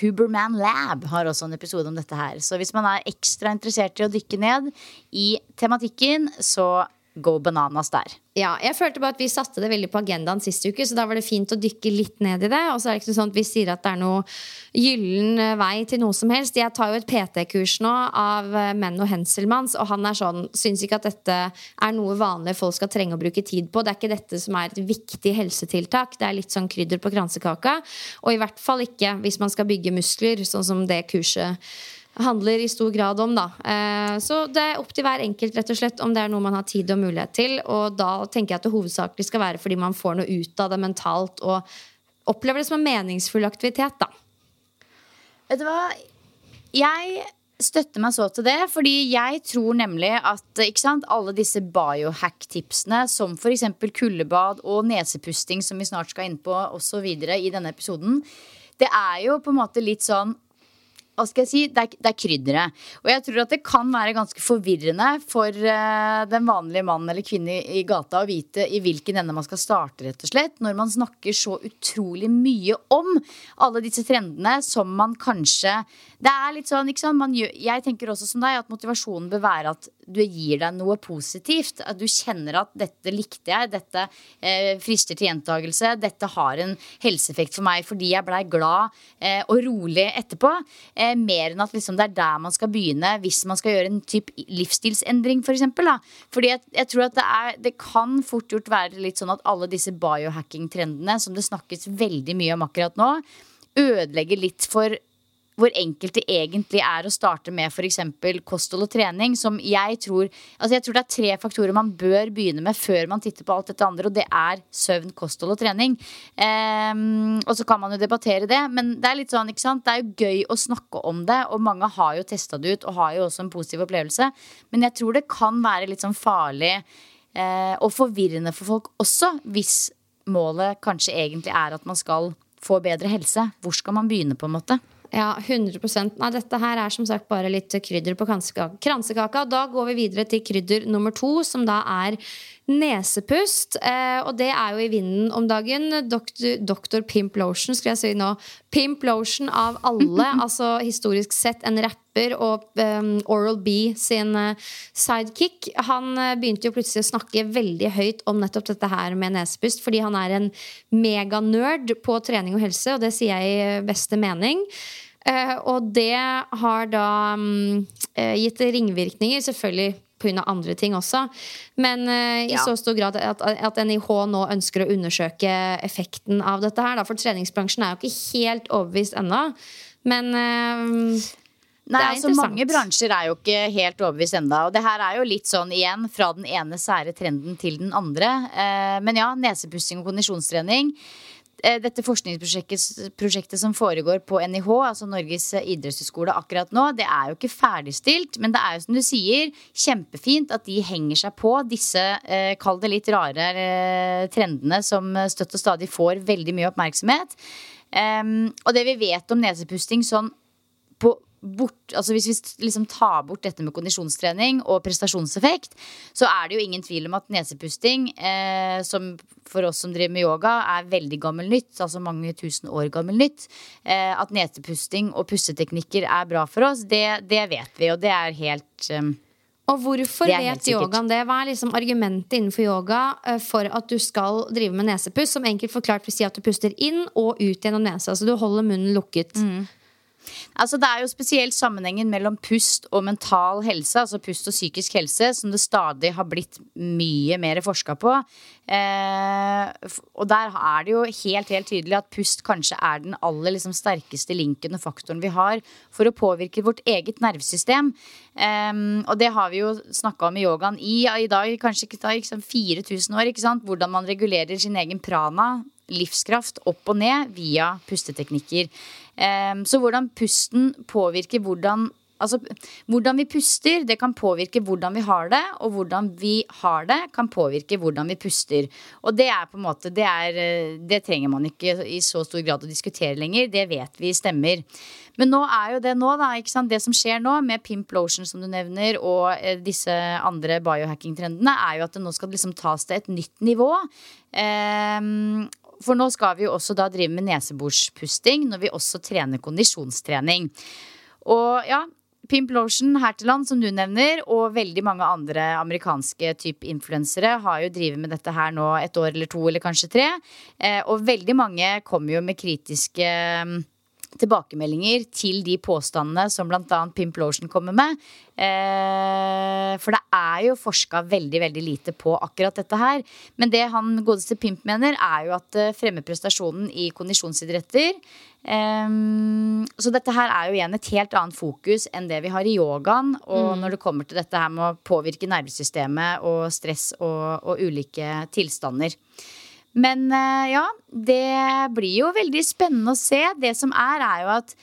Huberman Lab har også en episode om dette her. Så hvis man er ekstra interessert i å dykke ned i tematikken, så go bananas der. Ja, jeg følte bare at Vi satte det veldig på agendaen sist uke, så da var det fint å dykke litt ned i det. Og så er det ikke sånn at vi sier at det er noe gyllen eh, vei til noe som helst. Jeg tar jo et PT-kurs nå av eh, Menno Henselmanns, og han er sånn, syns ikke at dette er noe vanlige folk skal trenge å bruke tid på. Det er ikke dette som er et viktig helsetiltak. Det er litt sånn krydder på kransekaka. Og i hvert fall ikke hvis man skal bygge muskler, sånn som det kurset handler i stor grad om. Da. Eh, Så det er opp til hver enkelt rett og slett om det er noe man har tid og mulighet til. Og da tenker jeg at det hovedsakelig skal være fordi man får noe ut av det mentalt og opplever det som en meningsfull aktivitet. da. Vet du hva? Jeg støtter meg så til det, fordi jeg tror nemlig at ikke sant, alle disse biohack-tipsene, som f.eks. kuldebad og nesepusting, som vi snart skal inn på osv. i denne episoden, det er jo på en måte litt sånn hva skal jeg si, det er, det er krydderet. Og jeg tror at det kan være ganske forvirrende for uh, den vanlige mann eller kvinne i, gata å vite i hvilken ende man skal starte, rett og slett, når man snakker så utrolig mye om alle disse trendene som man kanskje Det er litt sånn, ikke sant, gjør, Jeg tenker også som deg at motivasjonen bør være at du gir deg noe positivt. At du kjenner at 'dette likte jeg', 'dette eh, frister til gjentagelse', 'dette har en helseeffekt for meg fordi jeg blei glad eh, og rolig etterpå'. Eh, mer enn at liksom, det er der man skal begynne hvis man skal gjøre en type livsstilsendring, f.eks. For eksempel, Fordi jeg, jeg, tror at det, er, det kan fort gjort være litt sånn at alle disse biohacking-trendene som det snakkes veldig mye om akkurat nå, ødelegger litt for hvor enkelt det egentlig er å starte med f.eks. kosthold og trening. Som jeg tror Altså jeg tror det er tre faktorer man bør begynne med før man titter på alt dette andre, og det er søvn, kosthold og trening. Um, og så kan man jo debattere det, men det er litt sånn, ikke sant. Det er jo gøy å snakke om det, og mange har jo testa det ut og har jo også en positiv opplevelse. Men jeg tror det kan være litt sånn farlig uh, og forvirrende for folk også, hvis målet kanskje egentlig er at man skal få bedre helse. Hvor skal man begynne, på en måte? Ja, 100% Nei, dette her er som sagt bare litt krydder på kransekaka. Da går vi videre til krydder nummer to, som da er nesepust. Eh, og det er jo i vinden om dagen. Doktor, Doktor Pimp Lotion, skal jeg si nå. Pimp Lotion av alle. altså historisk sett en rapper og um, Oral B sin uh, sidekick. Han uh, begynte jo plutselig å snakke veldig høyt om nettopp dette her med nesepust, fordi han er en meganerd på trening og helse, og det sier jeg i beste mening. Uh, og det har da um, gitt ringvirkninger, selvfølgelig pga. andre ting også. Men uh, i ja. så stor grad at, at, NIH nå ønsker å undersøke effekten av dette her. Da, for treningsbransjen er jo ikke helt overbevist ennå. Men uh, Nei, altså Mange bransjer er jo ikke helt overbevist enda Og det her er jo litt sånn igjen fra den ene sære trenden til den andre. Uh, men ja, nesepussing og kondisjonstrening. Eh, dette forskningsprosjektet som foregår på NIH, altså Norges idrettshøgskole akkurat nå, det er jo ikke ferdigstilt. Men det er jo som du sier, kjempefint at de henger seg på disse, eh, kall det litt rare eh, trendene som støtt og stadig får veldig mye oppmerksomhet. Um, og det vi vet om nesepusting sånn bort, altså Hvis vi liksom tar bort dette med kondisjonstrening og prestasjonseffekt, så er det jo ingen tvil om at nesepusting, eh, som for oss som driver med yoga, er veldig gammel nytt. Altså mange tusen år gammel nytt. Eh, at nesepusting og pusteteknikker er bra for oss, det, det vet vi, og det er helt eh, og hvorfor vet yogaen det? Hva er liksom argumentet innenfor yoga eh, for at du skal drive med nesepust? Som enkelt forklart vil si at du puster inn og ut gjennom nesa. Altså du holder munnen lukket. Mm. Altså, det er jo spesielt sammenhengen mellom pust og mental helse, altså pust og psykisk helse, som det stadig har blitt mye mer forska på. Eh, og der er det jo helt, helt tydelig at pust kanskje er den aller liksom, sterkeste linken og faktoren vi har for å påvirke vårt eget nervesystem. Eh, og det har vi jo snakka om i yogaen i, i dag, kanskje ikke da, liksom 4000 år. ikke sant? Hvordan man regulerer sin egen prana, livskraft, opp og ned via pusteteknikker. Ehm, så hvordan pusten påvirker hvordan Altså, hvordan vi puster, det kan påvirke hvordan vi har det. Og hvordan vi har det, kan påvirke hvordan vi puster. Og det er på en måte Det, er, eh, det trenger man ikke i så stor grad å diskutere lenger. Det vet vi stemmer. Men nå er jo det nå, da. ikke sant? Det som skjer nå med Pimp Lotion, som du nevner, og eh, disse andre biohacking-trendene, er jo at det nå skal liksom tas til et nytt nivå. Um, for nå skal vi jo også da drive med neseborspusting når vi også trener kondisjonstrening. Og ja, Pimp Lotion her til land, som du nevner, og veldig mange andre amerikanske type influensere har jo drevet med dette her nå et år eller to eller kanskje tre. Eh, og veldig mange kommer jo med kritiske tilbakemeldinger til de påstandene som bl.a. Pimp Lotion kommer med. Eh, for det er jo forska veldig veldig lite på akkurat dette her. Men det han godeste Pimp mener, er jo at det fremmer prestasjonen i kondisjonsidretter. Eh, så dette her er jo igjen et helt annet fokus enn det vi har i yogaen. Og mm. når det kommer til dette her med å påvirke nervesystemet og stress og, og ulike tilstander. Men eh, ja, det blir jo veldig spennende å se. Det som er, er jo at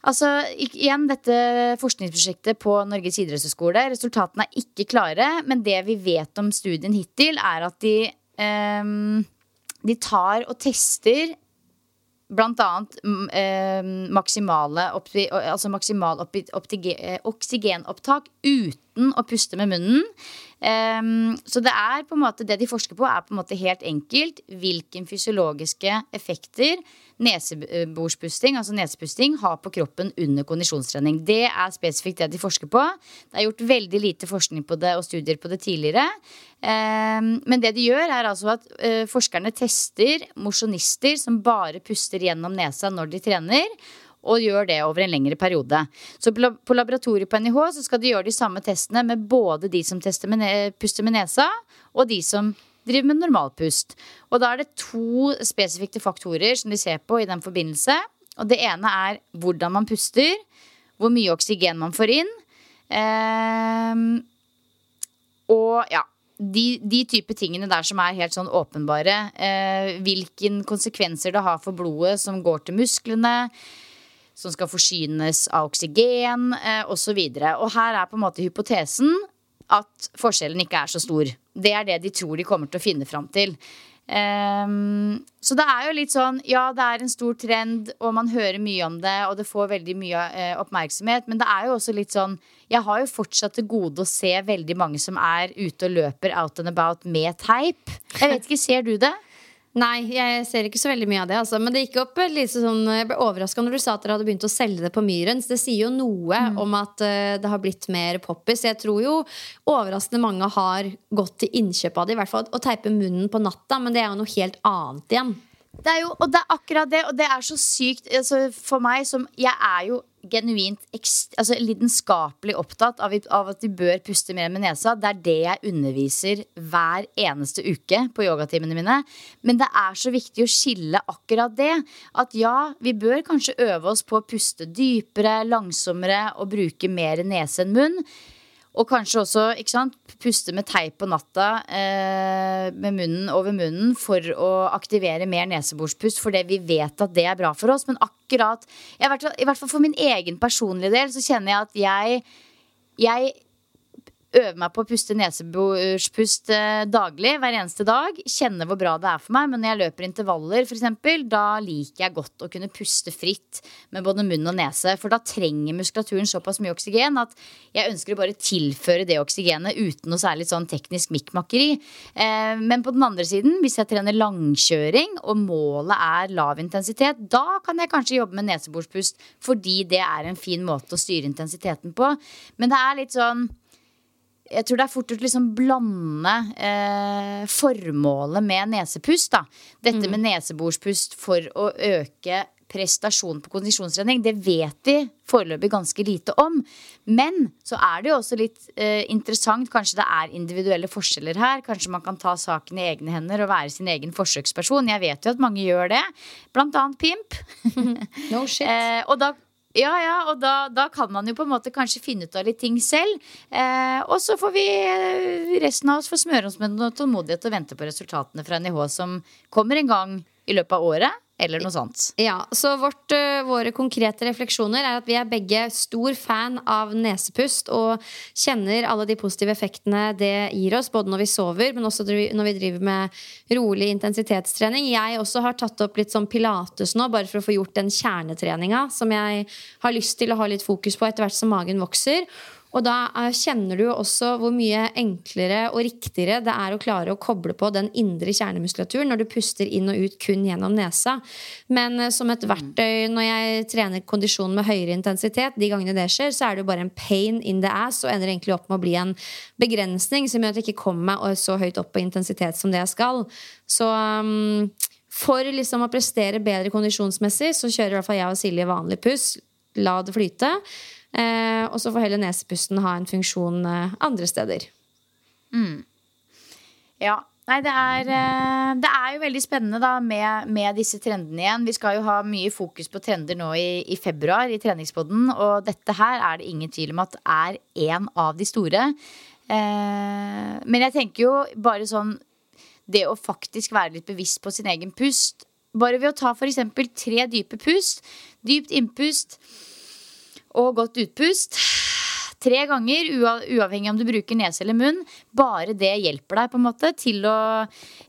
Altså, igjen dette forskningsprosjektet på Norges idrettshøgskole. Resultatene er ikke klare, men det vi vet om studien hittil, er at de, um, de tar og tester blant annet eh, maksimale oppi, altså maksimal opti, optige, oksygenopptak uten å puste med munnen. Um, så det er på en måte det de forsker på, er på en måte helt enkelt hvilken fysiologiske effekter neseborspusting, altså nesepusting, har på kroppen under kondisjonstrening. Det er spesifikt det de forsker på. Det er gjort veldig lite forskning på det og studier på det tidligere. Um, men det de gjør, er altså at uh, forskerne tester mosjonister som bare puster gjennom nesa når de trener og gjør det over en lengre periode. Så på laboratoriet på NIH så skal de gjøre de samme testene med både de som med puster med nesa, og de som driver med normalpust. Og da er det to spesifikke faktorer som de ser på i den forbindelse. Og det ene er hvordan man puster, hvor mye oksygen man får inn. Eh, og ja, de, de type tingene der som er helt sånn åpenbare. Eh, hvilken konsekvenser det har for blodet som går til musklene som skal forsynes av oksygen eh, osv. Og, så og her er på en måte hypotesen at forskjellen ikke er så stor. Det er det de tror de kommer til å finne fram til. Um, så det er jo litt sånn Ja, det er en stor trend, og man hører mye om det, og det får veldig mye uh, oppmerksomhet, men det er jo også litt sånn Jeg har jo fortsatt til gode å se veldig mange som er ute og løper out and about med teip. Jeg vet ikke, Ser du det? Nei, jeg ser ikke så veldig mye av det. Altså. Men det gikk opp litt sånn Jeg ble overraska når du sa at dere hadde begynt å selge det på Myrens. Det sier jo noe mm. om at uh, det har blitt mer poppis. Jeg tror jo overraskende mange har gått til innkjøp av det. I hvert fall å teipe munnen på natta, men det er jo noe helt annet igjen. Det er jo, og det er akkurat det, og det er så sykt altså For meg som Jeg er jo genuint altså lidenskapelig opptatt av, av, at de bør puste mer med nesa. Det er det jeg underviser hver eneste uke på yogatimene mine. Men det er så viktig å skille akkurat det. At ja, vi bør kanskje øve oss på å puste dypere, langsommere og bruke mer nese enn munn. Og kanskje også ikke sant, puste med teip på natta eh, med munnen over munnen for å aktivere mer neseborspust, fordi vi vet at det er bra for oss. Men akkurat, i i hvert fall for min egen personlige del, så kjenner jeg at jeg, jeg øve meg på å puste neseborspust daglig hver eneste dag. Kjenne hvor bra det er for meg. Men når jeg løper intervaller, eksempel, da liker jeg godt å kunne puste fritt med både munn og nese. For da trenger muskulaturen såpass mye oksygen at jeg ønsker å bare tilføre det oksygenet uten noe særlig sånn teknisk mikkmakkeri. Eh, men på den andre siden, hvis jeg trener langkjøring og målet er lav intensitet, da kan jeg kanskje jobbe med neseborspust fordi det er en fin måte å styre intensiteten på. Men det er litt sånn jeg tror det er fort å liksom blande eh, formålet med nesepust. Da. Dette mm. med neseborspust for å øke prestasjon på kondisjonstrening, det vet vi foreløpig ganske lite om. Men så er det jo også litt eh, interessant. Kanskje det er individuelle forskjeller her. Kanskje man kan ta saken i egne hender og være sin egen forsøksperson. Jeg vet jo at mange gjør det. Blant annet Pimp. no shit. eh, og da ja, ja, og da, da, kan man jo på en måte kanskje finne ut av litt ting selv. Eh, og så får vi eh, resten av oss få smøre oss med noe tålmodighet og vente på resultatene fra NIH som kommer en gang i løpet av året eller noe sånt. Ja, så vårt, uh, Våre konkrete refleksjoner er at vi er begge stor fan av nesepust og kjenner alle de positive effektene det gir oss, både når vi sover, men også når vi driver med rolig intensitetstrening. Jeg også har tatt opp litt sånn pilates nå, bare for å få gjort den kjernetreninga som jeg har lyst til å ha litt fokus på etter hvert som magen vokser. Og da eh, kjenner du også hvor mye enklere og riktigere det er å klare å koble på den indre kjernemuskulaturen når du puster inn og ut kun gjennom nesa. Men eh, som et verktøy når jeg trener kondisjon med høyere intensitet, de gangene det skjer, så er det jo bare en pain in the ass og ender egentlig opp med å bli en begrensning som gjør at jeg ikke kommer meg så høyt opp på intensitet som det jeg skal. Så um, for liksom å prestere bedre kondisjonsmessig så kjører i hvert fall jeg og Silje vanlig puss. La det flyte. Eh, og så får heller nesepusten ha en funksjon eh, andre steder. Mm. Ja. Nei, det er, eh, det er, jo veldig spennende da med, med, disse trendene igjen. Vi skal jo ha mye fokus på trender nå i, i februar i treningspodden. Og dette her er det ingen tvil om at er en av de store. Eh, men jeg tenker jo bare sånn Det å faktisk være litt bevisst på sin egen pust. Bare ved å ta f.eks. tre dype pust. Dypt innpust og godt utpust. Tre ganger, uavhengig om du bruker nese eller munn. Bare det hjelper deg på en måte til å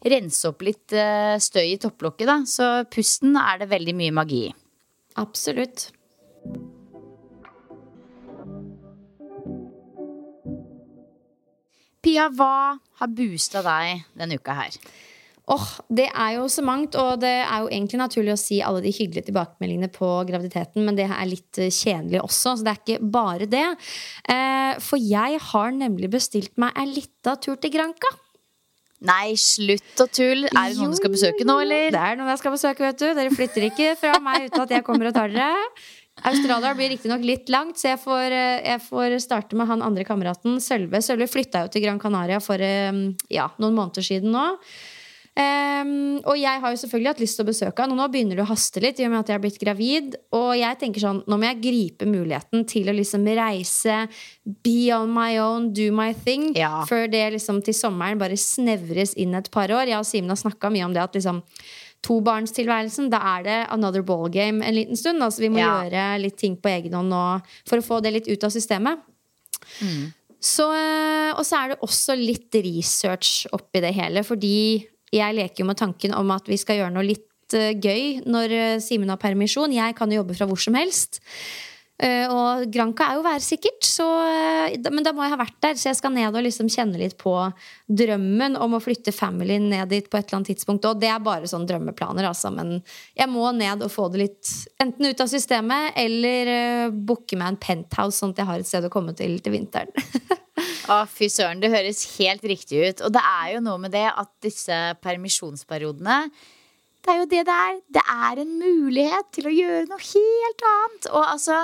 rense opp litt eh, støy i topplokket. Da. Så pusten er det veldig mye magi i. Absolutt. Pia, hva har boosta deg denne uka her? Åh, Det er jo så mangt, og det er jo egentlig naturlig å si alle de hyggelige tilbakemeldingene på graviditeten, men det er litt eh, kjedelig også, så det er ikke bare det. Eh, for jeg har nemlig bestilt meg ei lita tur til Granca. Nei, slutt å tulle. Er det noen du skal besøke nå, eller? Det er noen jeg skal besøke, vet du. Dere flytter ikke fra meg uten at jeg kommer og tar dere. Australia blir riktignok litt langt, så jeg får, eh, jeg får starte med han andre kameraten, Sølve. Sølve flytta jo til Gran Canaria for eh, ja, noen måneder siden nå. Ehm, og jeg har jo selvfølgelig hatt lyst til å besøke han, og nå begynner det å haste litt. i og med at jeg har blitt gravid Og jeg tenker sånn, nå må jeg gripe muligheten til å liksom reise, be on my own, do my thing. Ja. Før det liksom til sommeren bare snevres inn et par år. Jeg og Simen har snakka mye om det at liksom tobarnstilværelsen, da er det another ball game en liten stund. Altså Vi må Ja. gjøre litt ting på egen hånd nå for å få det litt ut av systemet. Så, eh, og så er det også litt research oppi det hele, fordi jeg leker jo med tanken om at vi skal gjøre noe litt eh, gøy når eh, Simen har permisjon. Jeg kan jo jobbe fra hvor som helst. Eh, og Granca er jo værsikkert, så, men da må jeg ha vært der. Så jeg skal ned og liksom kjenne litt på drømmen om å flytte familien ned dit på et eller annet tidspunkt. Og det er bare sånn drømmeplaner, altså. Men jeg må ned og få det litt enten ut av systemet eller booke meg en penthouse, sånn at jeg har et sted å komme til til vinteren. Å, fy søren, det høres helt riktig ut. Og det er jo noe med det at disse permisjonsperiodene Det er jo det det er. Det er en mulighet til å gjøre noe helt annet. Og altså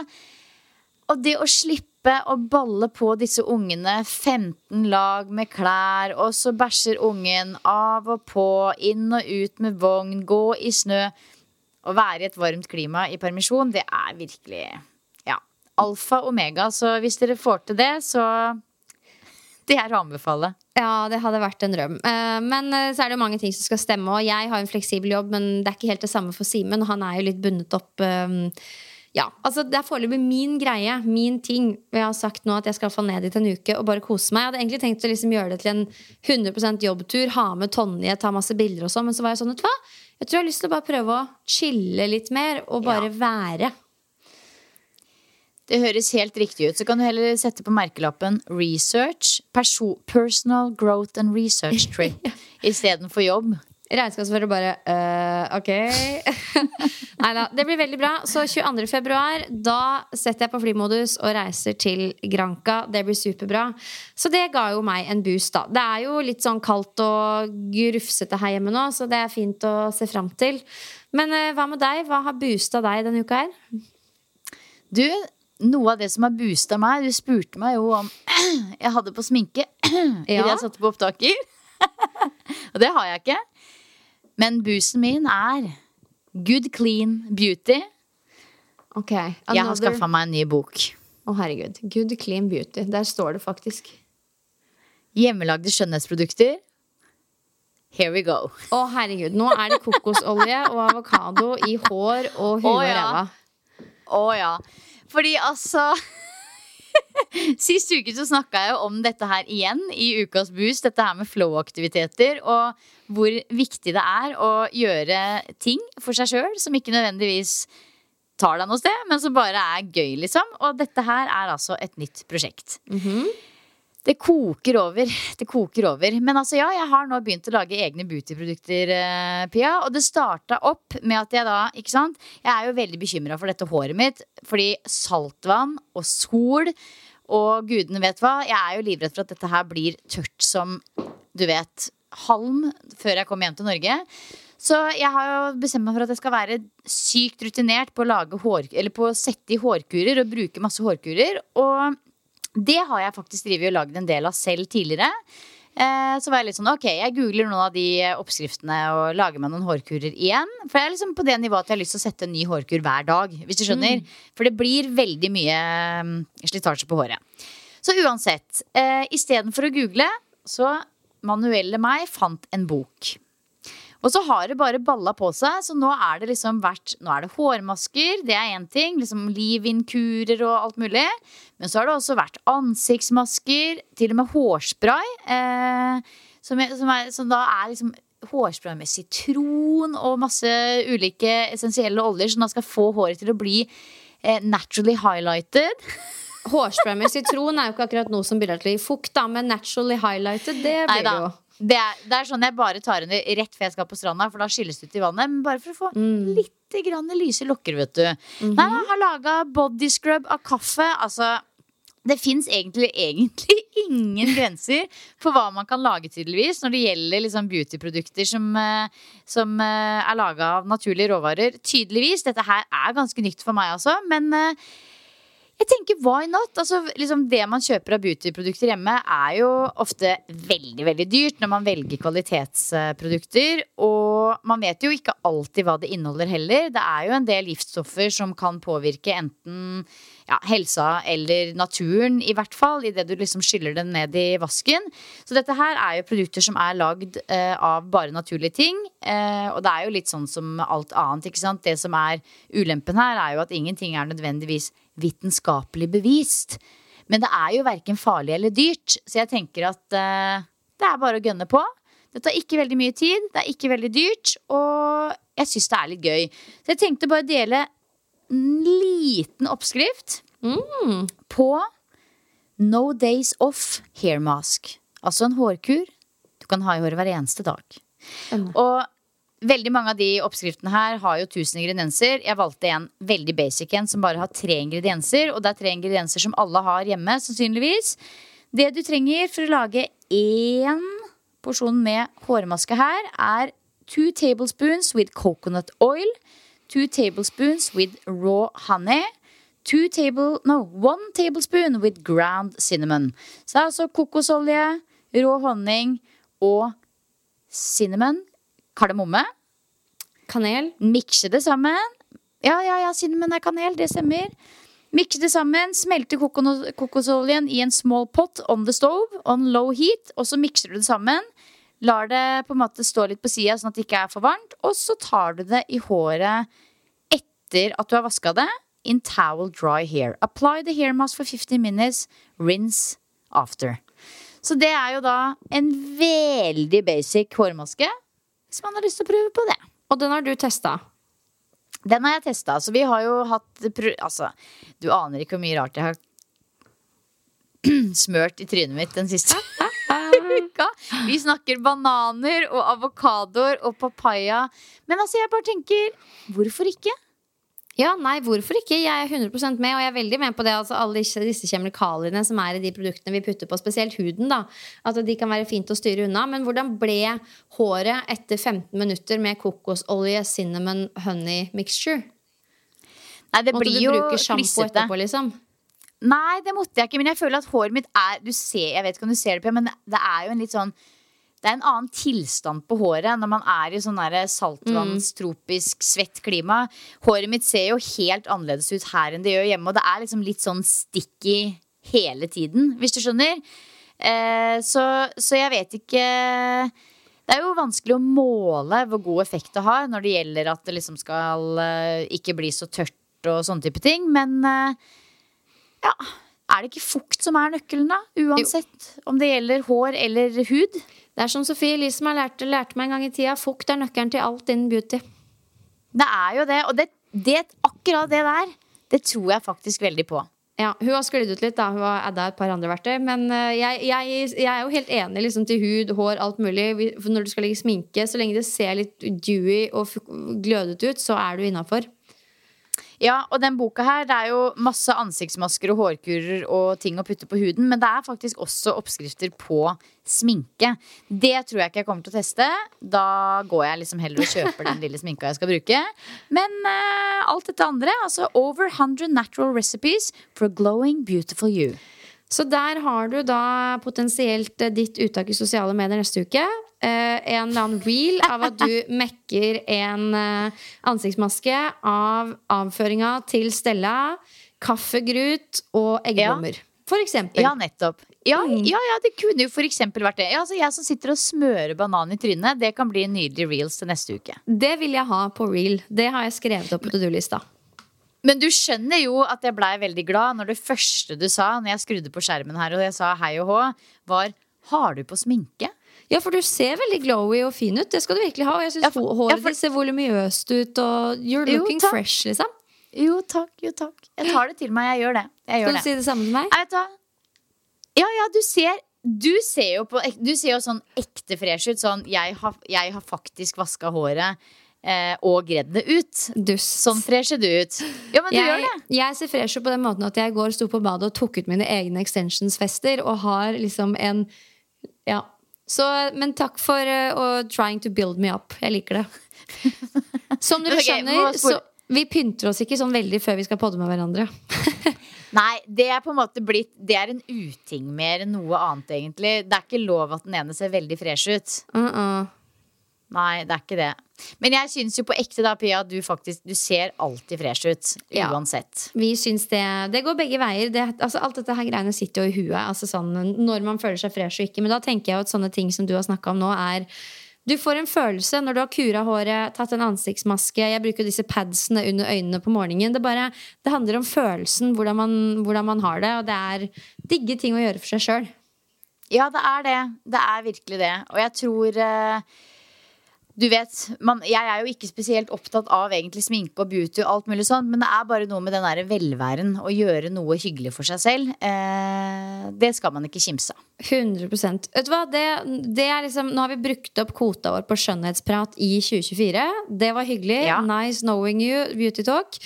Og det å slippe å balle på disse ungene 15 lag med klær, og så bæsjer ungen av og på, inn og ut med vogn, gå i snø Å være i et varmt klima i permisjon, det er virkelig ja, alfa og omega. Så hvis dere får til det, så Det er å anbefale. Ja, det hadde vært en drøm. Eh, Men eh, så er det jo mange ting som skal stemme. Og jeg har en fleksibel jobb, men det er ikke helt det samme for Simen. Han er jo litt bundet opp eh, Ja, altså Det er foreløpig min greie, min ting. Jeg har sagt nå at jeg skal få ned dit en uke og bare kose meg. Jeg hadde egentlig tenkt å liksom gjøre det til en 100% jobbtur, ha med Tonje, ta masse bilder og sånn, men så var jeg sånn, vet du hva? Jeg tror jeg har lyst til å bare prøve å chille litt mer og bare være. Det høres helt riktig ut. Så kan du heller sette på merkelappen 'research'. Perso personal growth and research trip istedenfor jobb. Regnskapsfører bare øh, ok. Nei da. Det blir veldig bra. Så 22. februar, da setter jeg på flymodus og reiser til Granca. Det blir superbra. Så det ga jo meg en boost, da. Det er jo litt sånn kaldt og grufsete her hjemme nå, så det er fint å se fram til. Men øh, hva med deg? Hva har boosta deg denne uka her? Du, noe av det som har boosta meg Du spurte meg jo om jeg hadde på sminke idet Ja. jeg satte på opptaker. Og det har jeg ikke. Men boosten min er Good Clean Beauty. Ok, Jeg har another- skaffa meg en ny bok. Å, herregud. Good clean beauty. Der står det faktisk. Hjemmelagde skjønnhetsprodukter. Here we go. Å, herregud. Nå er det kokosolje og avokado i hår og huet Å, og ræva. Å ja. Fordi altså Sist uke så snakka jeg jo om dette her igjen i Ukas Boost. Dette her med flow-aktiviteter og hvor viktig det er å gjøre ting for seg sjøl som ikke nødvendigvis tar deg noe sted, men som bare er gøy, liksom. Og dette her er altså et nytt prosjekt. Det koker over. Det koker over. Men altså, ja, jeg har nå begynt å lage egne beautyprodukter, eh, Pia. Og det starta opp med at jeg da, ikke sant Jeg er jo veldig bekymra for dette håret mitt. Fordi saltvann og sol og gudene vet hva. Jeg er jo livredd for at dette her blir tørt som, du vet, halm før jeg kommer hjem til Norge. Så jeg har jo bestemt meg for at jeg skal være sykt rutinert på å, lage hår, eller på å sette i hårkurer og bruke masse hårkurer. Og det har jeg faktisk drevet og lagd en del av selv tidligere. Eh, så var jeg litt sånn, ok, jeg googler noen av de oppskriftene og lager meg noen hårkurer igjen. For jeg er liksom på det nivået at jeg har lyst til å sette en ny hårkur hver dag. Hvis du skjønner. For det blir veldig mye mm, slitasje på håret. Så uansett, eh, istedenfor å google, så manuelle meg fant en bok. Og så har det bare balla på seg, så nå er det liksom vært Nå er det hårmasker, det er én ting. Liksom Leave-in-kurer og alt mulig. Men så har det også vært ansiktsmasker, til og med hårspray. Eh, som, er, som, er, som da er liksom hårspray med sitron og masse ulike essensielle oljer som da skal få håret til å bli eh, naturally highlighted. Hårspray med sitron er jo ikke akkurat noe som bidrar til fukt, da, men naturally highlighted, det blir Neida. jo. Det er, det er sånn jeg bare tar henne rett før jeg skal på stranda, for da skilles det ut i vannet. Men bare for å få Mm. litt grann lyse lokker, vet du. Mhm. Nei, jeg har laga body scrub av kaffe. Altså, det fins egentlig, egentlig ingen grenser for hva man kan lage, tydeligvis, når det gjelder liksom beautyprodukter som, eh, som eh, er laga av naturlige råvarer. Tydeligvis. Dette her er ganske nytt for meg, altså. Men eh, jeg tenker why not? Altså, liksom det man kjøper av beautyprodukter hjemme, er jo ofte veldig veldig dyrt når man velger kvalitetsprodukter. Og man vet jo ikke alltid hva det inneholder heller. Det er jo en del giftstoffer som kan påvirke enten ja, helsa eller naturen, i hvert fall, idet du liksom skyller den ned i vasken. Så dette her er jo produkter som er lagd eh, av bare naturlige ting. Eh, og det er jo litt sånn som alt annet, ikke sant. Det som er ulempen her, er jo at ingenting er nødvendigvis vitenskapelig bevist. Men det er jo verken farlig eller dyrt, så jeg tenker at eh, det er bare å gønne på. Det tar ikke veldig mye tid, det er ikke veldig dyrt, og jeg syns det er litt gøy. Så jeg tenkte bare å dele en liten oppskrift på No Days Off Hair Mask. Altså en hårkur du kan ha i håret hver eneste dag. Og veldig mange av de oppskriftene her har jo tusen ingredienser. Jeg valgte en veldig basic en som bare har tre ingredienser. Og det er tre ingredienser som alle har hjemme, sannsynligvis. Det du trenger for å lage én porsjon med hårmaske her, er two tablespoons with coconut oil. Two tablespoons with raw honey. Two table, no, one tablespoon with ground cinnamon. Så det er altså kokosolje, rå honning og cinnamon, kardemomme. Kanel. Mikse det sammen. Ja, ja, ja, cinnamon er kanel, det stemmer. Mikse det sammen, smelte kokosoljen i en small pot on the stove on low heat, og så mikser du det sammen. Lar det på en måte stå litt på sida, sånn at det ikke er for varmt. Og så tar du det i håret etter at du har vaska det. In towel dry hair. Apply the hair mask for 50 minutes. Rinse after. Så det er jo da en veldig basic hårmaske. Hvis man har lyst til å prøve på det. Og den har du testa. Den har jeg testa. Så vi har jo hatt Altså, du aner ikke hvor mye rart jeg har smørt i trynet mitt den siste uka. Vi snakker bananer og avokadoer og papaya. Men altså, jeg bare tenker hvorfor ikke? Ja, nei, hvorfor ikke? Jeg er 100% med, og jeg er veldig med på det. Altså, alle disse, kjemikaliene som er i de produktene vi putter på, spesielt huden. da At de kan være fint å styre unna. Men hvordan ble håret etter 15 minutter med kokosolje, cinnamon, honey mixture? Nei, det Måtte blir du jo bruke sjampo etterpå, liksom? Nei, det måtte jeg ikke, men jeg føler at håret mitt er du ser, Jeg vet ikke om du ser det på, men det er jo en litt sånn det er en annen tilstand på håret når man er i sånn saltvannstropisk, saltvanns, svett klima. Håret mitt ser jo helt annerledes ut her enn det gjør hjemme, og det er liksom litt sånn sticky hele tiden, hvis du skjønner. Eh, så, så jeg vet ikke Det er jo vanskelig å måle hvor god effekt det har når det gjelder at det liksom skal eh, ikke bli så tørt og sånne type ting, men eh, ja, er det ikke fukt som er nøkkelen, da? Uansett om det gjelder hår eller hud. Det er som Sofie Elise som har lært, lærte meg en gang i tida. Fukt er nøkkelen til alt innen beauty. Det er jo det. Og det, det, akkurat det der, det tror jeg faktisk veldig på. Ja, Hun har sklidd ut litt, da. Hun har adda et par andre verktøy. Men eh, jeg, jeg, jeg er jo helt enig liksom, til hud, hår, alt mulig. For Når du skal legge sminke, så lenge det ser litt dewy og glødete ut, så er du innafor. Ja, og den boka her, det er jo masse ansiktsmasker og hårkurer og ting å putte på huden, men det er faktisk også oppskrifter på sminke. Det tror jeg ikke jeg kommer til å teste. Da går jeg liksom heller og kjøper den lille sminka jeg skal bruke. Men uh, alt dette andre, altså over 100 natural recipes for glowing beautiful you. Så der har du da potensielt eh, ditt uttak i sosiale medier neste uke. Eh, en eller annen reel av at du mekker en eh, ansiktsmaske av avføringa til Stella, kaffegrut og eggeblommer. For eksempel. Ja, nettopp. Ja, Mm. ja, ja, det kunne jo eksempel vært det. Ja, altså, jeg som sitter og smører banan i trynet, det kan bli en nydelig reels til neste uke. Det vil jeg ha på reel. Det har jeg skrevet opp på to do-lista. Men du skjønner jo at jeg blei veldig glad når det første du sa når jeg skrudde på skjermen her og jeg sa hei og hå, var har du på sminke? Ja, for du ser veldig glowy og fin ut. Det skal du virkelig ha. Og jeg syns Ja, håret ja, for- ditt ser voluminøst ut, og you're looking jo, fresh, liksom. Jo takk, jo takk. Jeg tar det til meg. Jeg gjør det. Jeg gjør Skal du det. si det samme til meg? Jeg vet hva? Ja, ja, du ser Du ser på, du ser jo sånn ekte fresh ut. Sånn jeg har, jeg har faktisk vaska håret og gredd det ut. Dust. Sånn fresher du ut. Ja, men du gjør jeg, det. jeg ser fresh ut på den måten at jeg går sto på badet og tok ut mine egne extensions-fester og har liksom en Ja. Så, men takk for uh, trying to build me up. Jeg liker det. Som dere skjønner, så vi pynter oss ikke sånn veldig før vi skal podde med hverandre. Nei, det er på en måte blitt Det er en uting mer enn noe annet, egentlig. Det er ikke lov at den ene ser veldig fresh ut. Uh -uh. Nei, det er ikke det. Men jeg syns jo på ekte da, Pia, at du faktisk Du ser alltid fresh ut. Ja. Uansett. Vi syns det Det går begge veier. Det, altså, alt dette her greiene sitter jo i huet. Altså, sånn, når man føler seg fresh og ikke. Men da tenker jeg at sånne ting som du har snakka om nå, er du får en følelse når du har kura håret, tatt en ansiktsmaske. Jeg bruker disse padsene under øynene på morgenen. Det, bare, det handler om følelsen, hvordan man, hvordan man har det. Og det er digge ting å gjøre for seg sjøl. Ja, det er det. Det er virkelig det. Og jeg tror eh, Du vet, man, jeg er jo ikke spesielt opptatt av egentlig sminke og beauty og alt mulig sånn, men det er bare noe med den der velværen å gjøre noe hyggelig for seg selv. Eh, det skal man ikke kimse av. 100 Vet du hva? Det, det er liksom, nå har vi brukt opp kvota vår på skjønnhetsprat i 2024. Det var hyggelig. Ja. Nice knowing you, beauty talk.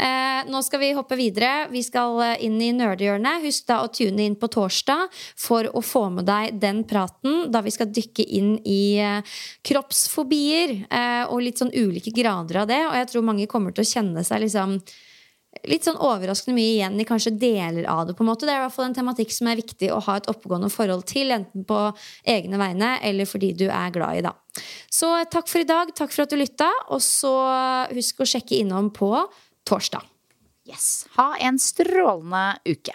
Eh, nå skal vi hoppe videre. Vi skal eh, inn i nerdehjørnet. Husk da å tune inn på torsdag for å få med deg den praten da vi skal dykke inn i eh, kroppsfobier eh, og litt sånn ulike grader av det. Og jeg tror mange kommer til å kjenne seg liksom litt sånn overraskende mye igjen i kanskje deler av det. på en måte. Det er i hvert fall en tematikk som er viktig å ha et oppegående forhold til, enten på egne vegne eller fordi du er glad i. da. Så takk for i dag, takk for at du lytta, og så husk å sjekke innom på torsdag. Yes. Ha en strålende uke.